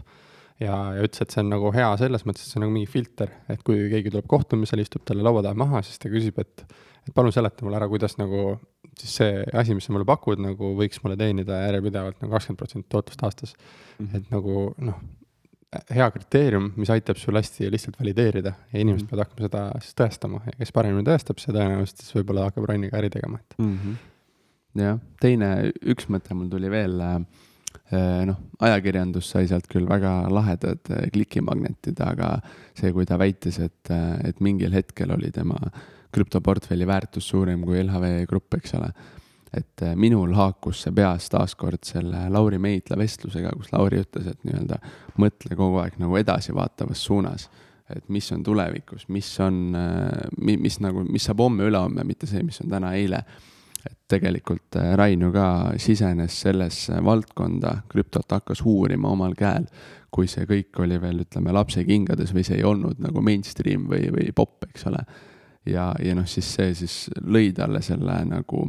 ja, ja ütles, et see on nagu hea selles mõttes, et see on nagu mingi filter, et kui keegi tuleb kohtumisele, istub talle laua taha maha, siis ta küsib, et et palun seleta mulle ära, kuidas nagu siis see asi, mis sa mulle pakud, nagu võiks mulle teenida järjepidevalt nagu kakskümmend protsenti tootlust aastas mm. -hmm. et nagu noh, hea kriteerium, mis aitab sul hästi lihtsalt valideerida ja inimesed mm -hmm. peavad hakkama seda siis tõestama ja kes paremini tõestab, see tõenäoliselt siis võib-olla hakkab Rainiga äri tegema, et mm. -hmm. jah, teine, üks mõte mul tuli veel äh, noh, ajakirjandus sai sealt küll väga lahedad äh, klikimagnetid, aga see, kui ta väitis, et, äh, et mingil hetkel oli tema krüptoportfelli väärtus suurem kui LHV Grupp, eks ole. et äh, minul haakus see peas taaskord selle Lauri Meidla vestlusega, kus Lauri ütles, et nii-öelda mõtle kogu aeg nagu edasivaatavas suunas. et mis on tulevikus, mis on, äh, mis nagu, mis saab homme-ülehomme, mitte see, mis on täna, eile et tegelikult äh, Rain ju ka sisenes sellesse valdkonda, krüptot hakkas uurima omal käel, kui see kõik oli veel, ütleme, lapsekingades või see ei olnud nagu mainstream või, või popp, eks ole ja, ja noh, siis see siis lõi talle selle nagu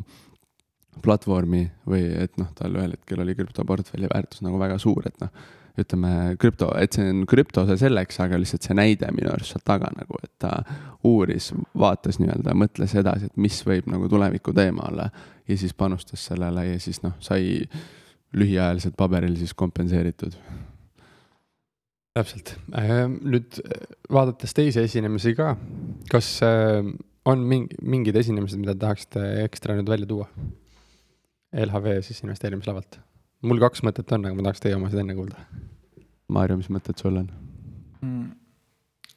platvormi või et noh, tal ühel hetkel oli krüptoportfelli väärtus nagu väga suur, et noh, ütleme krüpto, et see on krüpto see selleks, aga lihtsalt see näide minu arust sealt taga nagu, et ta uuris, vaatas nii-öelda, mõtles edasi, et mis võib nagu tuleviku teema olla. ja siis panustas sellele ja siis noh, sai lühiajaliselt paberil siis kompenseeritud. Täpselt, äh, nüüd vaadates teisi esinemisi ka, kas äh, on mingi, mingid esinemised, mida tahaksite ekstra nüüd välja tuua? LHV siis investeerimislavalt mul kaks mõtet on, aga ma tahaks teie omasid enne kuulda. Maarja, mis mõtted sul on mm.?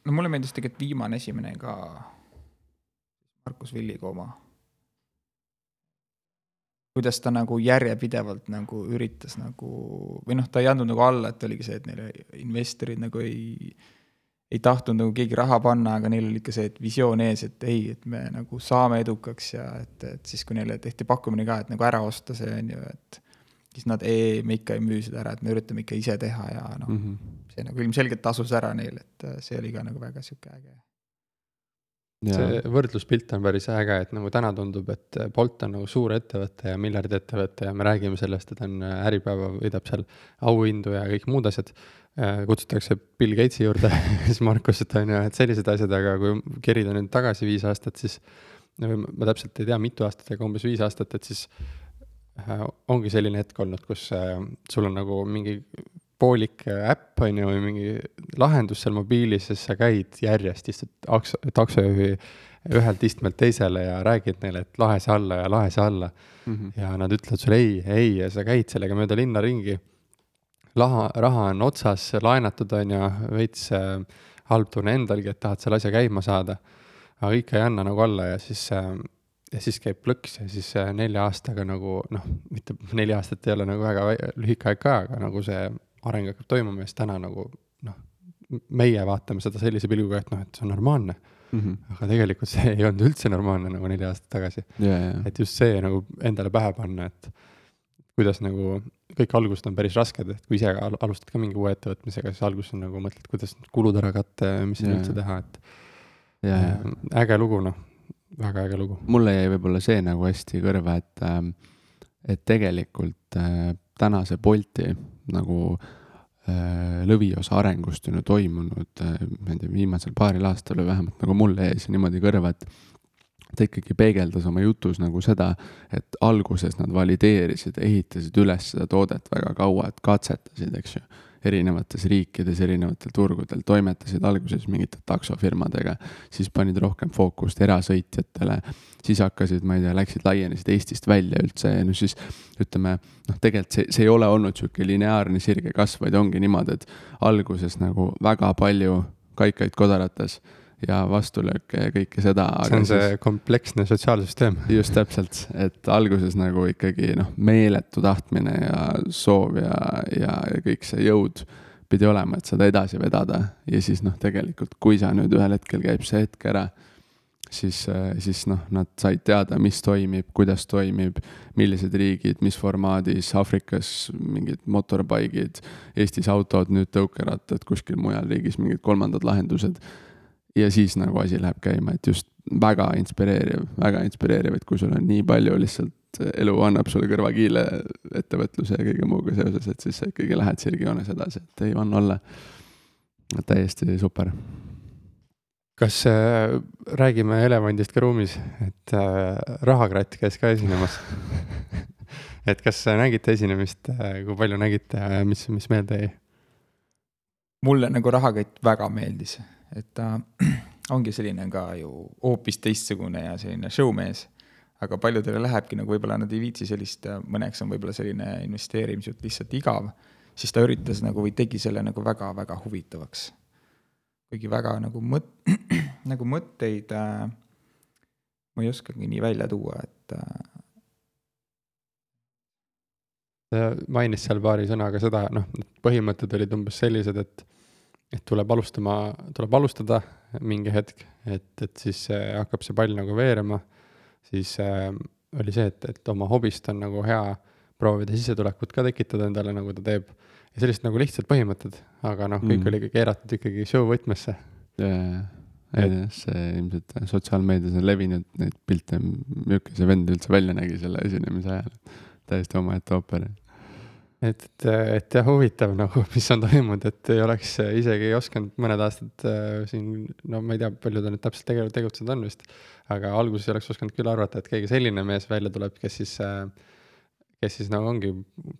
no mulle meeldis tegelikult viimane esimene ka, Markus Villiga oma. Kuidas ta nagu järjepidevalt nagu üritas nagu või noh, ta ei andnud nagu alla, et oligi see, et neile investorid nagu ei ei tahtnud nagu keegi raha panna, aga neil oli ikka see, et visioon ees, et ei, et me nagu saame edukaks ja et, et siis, kui neile tehti pakkumine ka, et nagu ära osta see on ju, et siis nad, ei, me ikka ei müü seda ära, et me üritame ikka ise teha ja noh mm -hmm., see nagu ilmselgelt tasus ära neil, et see oli ka nagu väga sihuke äge. See võrdluspilt on päris äge, et nagu täna tundub, et Bolt on nagu suur ettevõte ja miljardiettevõte ja me räägime sellest, et on äh, Äripäeva võidab seal auhindu ja kõik muud asjad. Äh, kutsutakse Bill Gatesi juurde [LAUGHS] siis Markuset on ju, et sellised asjad, aga kui kerida nüüd tagasi viis aastat, siis ma täpselt ei tea, mitu aastat, aga umbes viis aastat, et siis Äh, ongi selline hetk olnud, kus sul on nagu mingi poolik äh, äpp, on ju, või mingi lahendus seal mobiilis, siis sa käid järjest, istud takso, taksojuhi ühelt istmelt teisele ja räägid neile, et lahe see alla ja lahe see alla mm. -hmm. ja nad ütlevad sulle ei, ei ja sa käid sellega mööda linna ringi. raha, raha on otsas, laenatud on ju, veits äh, halb tunne endalgi, et tahad selle asja käima saada. aga ikka ei anna nagu alla ja siis äh, ja siis käib plõks ja siis nelja aastaga nagu noh, mitte neli aastat ei ole nagu väga lühike aeg ka, aga nagu see areng hakkab toimuma ja siis täna nagu noh, meie vaatame seda sellise pilguga, et noh, et see on normaalne mm. -hmm. aga tegelikult see ei olnud üldse normaalne nagu neli aastat tagasi yeah,. Yeah. et just see nagu endale pähe panna, et kuidas nagu kõik algused on päris rasked, et kui ise alustad ka mingi uue ettevõtmisega, siis alguses on nagu mõtled, kuidas kulud ära katta ja mis siin yeah. üldse teha, et yeah. äge lugu, noh väga äge lugu. mulle jäi võib-olla see nagu hästi kõrva, et, ähm, et tegelikult äh, tänase Bolti nagu äh, lõviosa arengust on ju toimunud, äh, ma ei tea, viimasel paaril aastal või vähemalt nagu mulle jäi see niimoodi kõrva, et ta ikkagi peegeldas oma jutus nagu seda, et alguses nad valideerisid, ehitasid üles seda toodet väga kaua, et katsetasid, eks ju erinevates riikides, erinevatel turgudel, toimetasid alguses mingite taksofirmadega, siis panid rohkem fookust erasõitjatele, siis hakkasid, ma ei tea, läksid, laienesid Eestist välja üldse ja no siis ütleme, noh, tegelikult see, see ei ole olnud niisugune lineaarne sirge kasv, vaid ongi niimoodi, et alguses nagu väga palju kaikaid kodarates ja vastulööke ja kõike seda. see on see siis, kompleksne sotsiaalsüsteem. just täpselt, et alguses nagu ikkagi noh, meeletu tahtmine ja soov ja, ja, ja kõik see jõud pidi olema, et seda edasi vedada ja siis noh, tegelikult kui sa nüüd ühel hetkel käib see hetk ära, siis, siis noh, nad said teada, mis toimib, kuidas toimib, millised riigid, mis formaadis, Aafrikas mingid motorbike'id, Eestis autod, nüüd tõukerattad, kuskil mujal riigis mingid kolmandad lahendused ja siis nagu asi läheb käima, et just väga inspireeriv, väga inspireeriv, et kui sul on nii palju lihtsalt elu annab sulle kõrvakiile ettevõtluse ja kõige muuga seoses, et siis sa ikkagi lähed sirgjoones edasi, et ei anna olla. täiesti super. kas äh, räägime elevandist ka ruumis, et äh, rahakratt käis ka esinemas [LAUGHS] et kas nägite esinemist äh,, kui palju nägite, mis, mis meelde jäi? mulle nagu rahakott väga meeldis et ta [CLEARS THROAT] ongi selline ka ju hoopis teistsugune ja selline showmees. aga paljudele lähebki nagu võib-olla nad ei viitsi sellist, mõneks on võib-olla selline investeerimisjutt lihtsalt igav, siis ta üritas nagu või tegi selle nagu väga-väga huvitavaks. kuigi väga nagu mõt-, [CLEARS THROAT] nagu mõtteid äh, ma ei oskagi nii välja tuua, et äh, mainis seal paari sõnaga seda, noh, põhimõtted olid umbes sellised, et et tuleb alustama, tuleb alustada mingi hetk, et, et siis hakkab see pall nagu veerema. siis äh, oli see, et, et oma hobist on nagu hea proovida sissetulekut ka tekitada endale, nagu ta teeb. ja sellised nagu lihtsad põhimõtted, aga noh, kõik mm. oli keeratud ikkagi show võtmesse. jaa, jaa, see ilmselt sotsiaalmeedias on levinud neid pilte, milline see vend üldse välja nägi selle esinemise ajal. täiesti omaette ooper et, et, et jah, huvitav nagu, [LAUGHS] mis on toimunud, et ei oleks isegi ei osanud mõned aastad äh, siin, no ma ei tea, palju ta nüüd täpselt tege-, tegutsenud on vist. aga alguses ei oleks osanud küll arvata, et keegi selline mees välja tuleb, kes siis äh, kes siis nagu ongi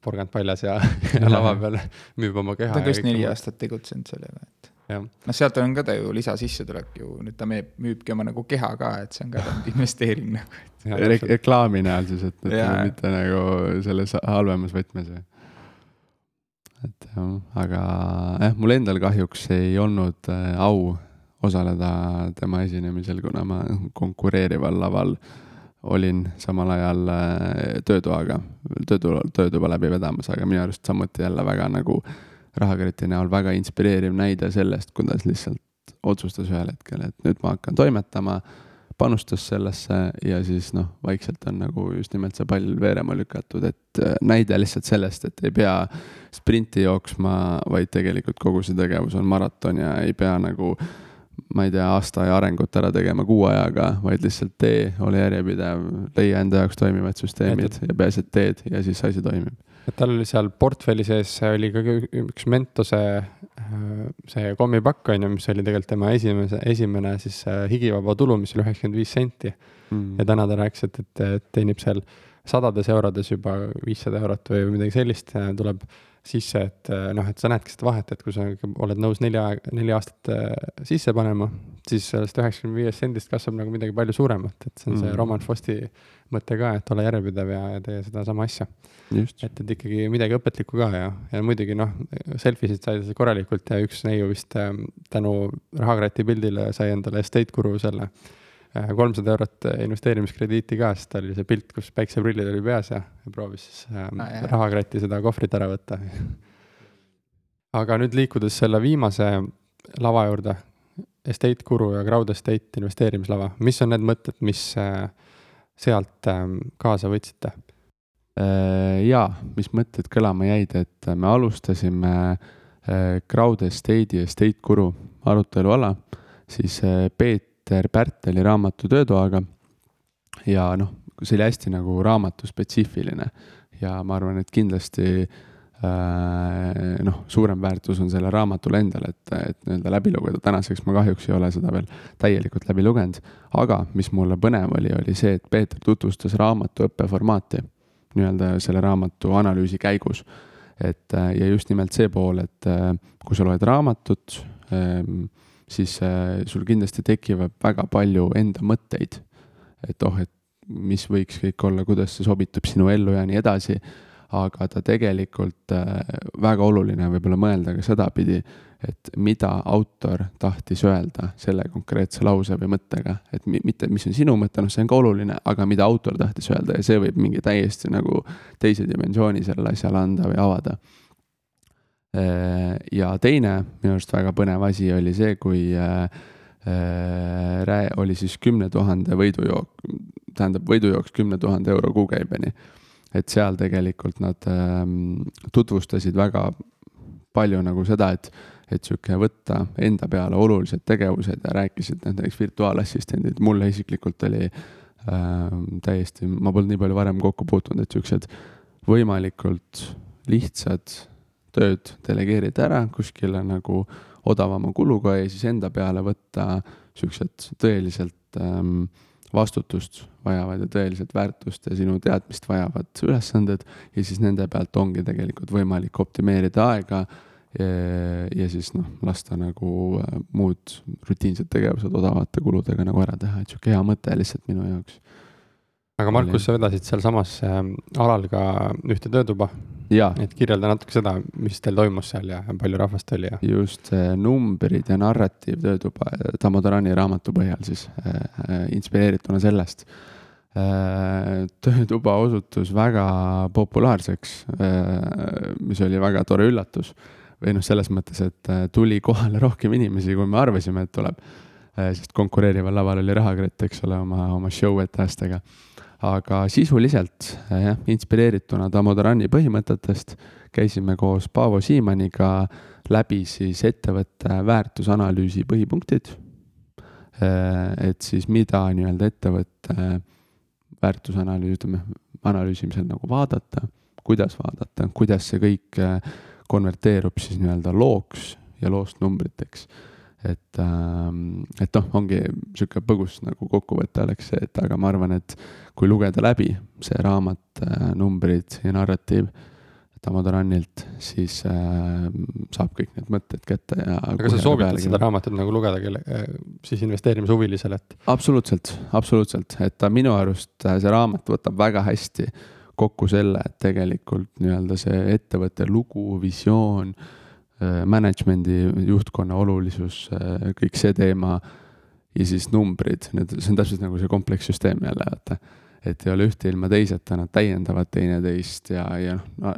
porgand paljas ja, [LAUGHS] ja lava peal müüb oma keha. ta on vist neli aastat tegutsenud sellega, et noh, sealt on ka ta ju lisasissetulek ju, nüüd ta müüb, müübki oma nagu keha ka, et see on ka [LAUGHS] investeering nagu Re. reklaami näol siis, et, et mitte nagu selles halvemas võtmes või? Et jah, aga jah, mul endal kahjuks ei olnud äh, au osaleda tema esinemisel, kuna ma konkureerival laval olin samal ajal äh, töötoaga, töötuba, töötuba läbi vedamas, aga minu arust samuti jälle väga nagu rahakriti näol väga inspireeriv näide sellest, kuidas lihtsalt otsustas ühel hetkel, et nüüd ma hakkan toimetama, panustas sellesse ja siis noh, vaikselt on nagu just nimelt see pall veerema lükatud, et äh, näide lihtsalt sellest, et ei pea sprinti jooksma, vaid tegelikult kogu see tegevus on maraton ja ei pea nagu ma ei tea, aasta aja arengut ära tegema kuu ajaga, vaid lihtsalt tee, ole järjepidev, leia enda jaoks toimivad süsteemid ja peaasi, et teed ja siis asi toimib. Et tal oli seal portfelli sees oli ka üks Mentose see kommipakk on ju, mis oli tegelikult tema esimese, esimene siis äh, higivaba tulu, mis oli üheksakümmend viis senti. Mm.. ja täna ta rääkis, et, et teenib seal sadades eurodes juba viissada eurot või midagi sellist, tuleb sisse, et äh, noh, et sa näedki seda vahet, et kui sa oled nõus nelja, neli aastat sisse panema, siis sellest üheksakümne viiest sendist kasvab nagu midagi palju suuremat, et see on mm. see Roman Fosti mõte ka, et ole järjepidev ja, ja tee sedasama asja. et, et ikkagi midagi õpetlikku ka ja, ja muidugi noh, selfie sid sai korralikult ja üks neiu vist äh, tänu rahakrati pildile sai endale estate guru selle kolmsada eurot investeerimiskrediiti ka, sest tal oli see pilt, kus päikseprillid oli peas ja, ja proovis siis äh, ah, rahakratti seda kohvrit ära võtta. Aga nüüd liikudes selle viimase lava juurde, Estate Guru ja Crowd Estate investeerimislava, mis on need mõtted, mis äh, sealt ähm, kaasa võtsite? Äh, jaa, mis mõtted kõlama jäid, et me alustasime äh, Crowd Estate'i Estate Guru aruteluala, siis äh, Peeter Pärteli raamatu Töötoaga ja noh, see oli hästi nagu raamatuspetsiifiline ja ma arvan, et kindlasti äh, noh, suurem väärtus on sellel raamatul endal, et, et nii-öelda läbi lugeda, tänaseks ma kahjuks ei ole seda veel täielikult läbi lugenud. aga mis mulle põnev oli, oli see, et Peeter tutvustas raamatu õppeformaati nii-öelda selle raamatu analüüsi käigus. et ja just nimelt see pool, et äh, kui sa loed raamatut, ähm, siis sul kindlasti tekivad väga palju enda mõtteid. et oh, et mis võiks kõik olla, kuidas see sobitub sinu ellu ja nii edasi aga ta tegelikult äh, väga oluline võib-olla mõelda ka sedapidi, et mida autor tahtis öelda selle konkreetse lause või mõttega, et mitte, mis on sinu mõte, noh, see on ka oluline, aga mida autor tahtis öelda ja see võib mingi täiesti nagu teise dimensiooni sellele asjale anda või avada. Äh, ja teine minu arust väga põnev asi oli see, kui äh, Rää oli siis kümne tuhande võidujook, tähendab võidujooks kümne tuhande euro kuukäibeni. Et seal tegelikult nad ähm, tutvustasid väga palju nagu seda, et, et sihuke võtta enda peale olulised tegevused ja rääkisid näiteks virtuaalassistendid, mulle isiklikult oli äh, täiesti, ma polnud nii palju varem kokku puutunud, et siuksed võimalikult lihtsad tööd delegeerida ära kuskile nagu odavama kuluga ja siis enda peale võtta siuksed tõeliselt ähm, vastutust vajavad ja tõeliselt väärtust ja sinu teadmist vajavad ülesanded ja siis nende pealt ongi tegelikult võimalik optimeerida aega ja, ja siis noh, lasta nagu äh, muud rutiinsed tegevused odavate kuludega nagu ära teha, et sihuke hea mõte lihtsalt minu jaoks aga Markus, sa vedasid sealsamas äh, alal ka ühte töötuba. et kirjelda natuke seda, mis teil toimus seal ja palju rahvast oli ja. just numbrid ja narratiiv töötuba Tammo Tarani raamatu põhjal siis äh, äh, inspireerituna sellest äh,. töötuba osutus väga populaarseks äh,, mis oli väga tore üllatus. või noh, selles mõttes, et äh, tuli kohale rohkem inimesi, kui me arvasime, et tuleb sest konkureerival laval oli Rahakrett, eks ole, oma, oma show etteastega aga sisuliselt jah, inspireerituna Tammo Tarani põhimõtetest käisime koos Paavo Siimaniga läbi siis ettevõtte väärtusanalüüsi põhipunktid. et siis mida nii-öelda ettevõtte väärtusanalüüs, ütleme, analüüsimisel nagu vaadata, kuidas vaadata, kuidas see kõik konverteerub siis nii-öelda looks ja loost numbriteks et, ähm, et noh, ongi sihuke põgus nagu kokkuvõte oleks see, et aga ma arvan, et kui lugeda läbi see raamat, äh, numbrid ja narratiiv Tamodarannilt, siis äh, saab kõik need mõtted kätte ja. aga sa soovitad seda raamatut nagu lugeda kelle äh,, siis investeerimishuvilisele, et? absoluutselt, absoluutselt, et ta minu arust äh, see raamat võtab väga hästi kokku selle, et tegelikult nii-öelda see ettevõtte lugu, visioon Äh, management'i juhtkonna olulisus, äh, kõik see teema ja siis numbrid, need, see on täpselt nagu see komplekssüsteem jälle, vaata. et ei ole ühte ilma teiseta, nad täiendavad teineteist ja, ja noh,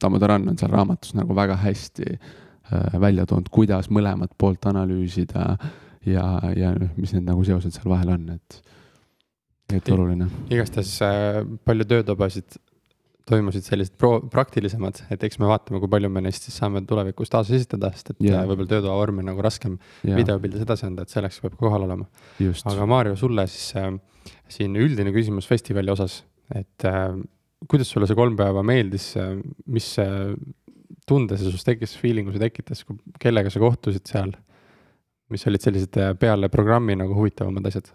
Tammo Taran on seal raamatus nagu väga hästi äh, välja toonud, kuidas mõlemat poolt analüüsida ja, ja noh, mis need nagu seosed seal vahel on, et, et oluline. igastahes äh, palju töötubasid toimusid sellised pro-, praktilisemad, et eks me vaatame, kui palju me neist siis saame tulevikus taasesitada, sest et yeah. võib-olla töötoa vorm on nagu raskem yeah. videopildis edasi anda, et selleks peab kohal olema. aga Maarjo, sulle siis äh, siin üldine küsimus festivali osas, et äh, kuidas sulle see kolm päeva meeldis äh,, mis äh, tunde see sinust tekkis, feeling'u see tekitas, kellega sa kohtusid seal? mis olid sellised äh, peale programmi nagu huvitavamad asjad?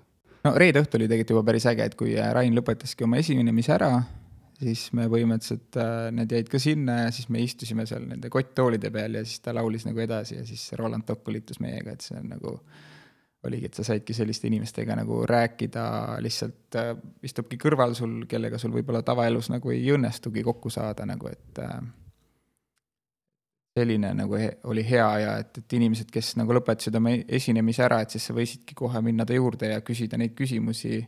no reede õhtu oli tegelikult juba päris äge, et kui äh, Rain lõpetaski oma esinemise ära siis me põhimõtteliselt äh,, need jäid ka sinna ja siis me istusime seal nende kotttoolide peal ja siis ta laulis nagu edasi ja siis Roland Tokku liitus meiega, et see on nagu oligi, et sa saidki selliste inimestega nagu rääkida, lihtsalt äh, istubki kõrval sul, kellega sul võib-olla tavaelus nagu ei õnnestugi kokku saada nagu, et äh, selline nagu he, oli hea ja et, et inimesed, kes nagu lõpetasid oma esinemise ära, et siis sa võisidki kohe minna ta juurde ja küsida neid küsimusi,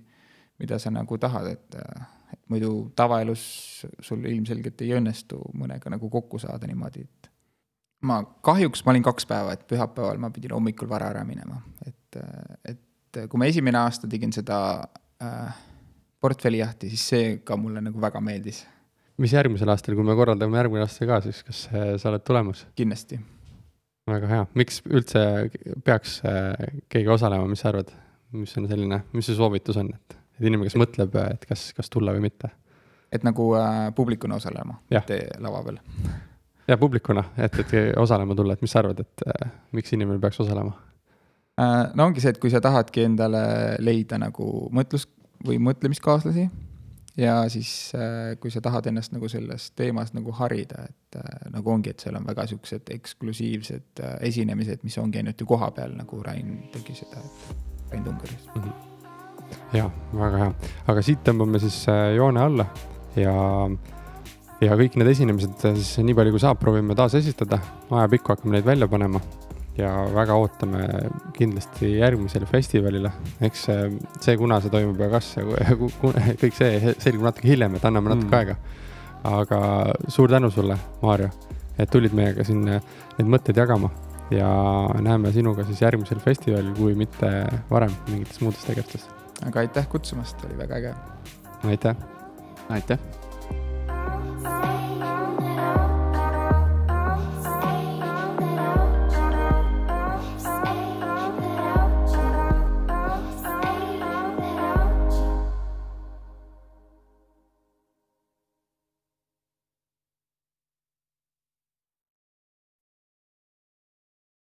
mida sa nagu tahad, et äh, et muidu tavaelus sul ilmselgelt ei õnnestu mõnega nagu kokku saada niimoodi, et ma kahjuks, ma olin kaks päeva, et pühapäeval ma pidin hommikul vara ära minema, et, et kui ma esimene aasta tegin seda äh, portfellijahti, siis see ka mulle nagu väga meeldis. mis järgmisel aastal, kui me korraldame järgmine aasta ka, siis kas äh, sa oled tulemas? kindlasti. väga hea, miks üldse peaks äh, keegi osalema, mis sa arvad, mis on selline, mis see soovitus on, et et inimene, kes mõtleb, et kas, kas tulla või mitte. et nagu äh, publikuna osalema teie lava peal? ja publikuna, et, et osalema tulla, et mis sa arvad, et äh, miks inimene peaks osalema äh,? no ongi see, et kui sa tahadki endale leida nagu mõtlus- või mõtlemiskaaslasi ja siis äh, kui sa tahad ennast nagu selles teemas nagu harida, et äh, nagu ongi, et seal on väga siuksed eksklusiivsed äh, esinemised, mis ongi ainult ju koha peal, nagu Rain tegi seda, Rain Tungeris mm. -hmm ja väga hea, aga siit tõmbame siis äh, joone alla ja, ja kõik need esinemised äh, siis nii palju kui saab, proovime taas esitada, ajapikku hakkame neid välja panema ja väga ootame kindlasti järgmisele festivalile, eks see, see, kuna see toimub ja kas ja [LAUGHS] kõik see selgub natuke hiljem, et anname natuke mm. aega. aga suur tänu sulle, Maarjo, et tulid meiega siin äh, neid mõtteid jagama. Ja näeme sinuga siis järgmisel festivalil, kui mitte varem mingites muudes tegevustes aga aitäh kutsumast, oli väga äge. aitäh. aitäh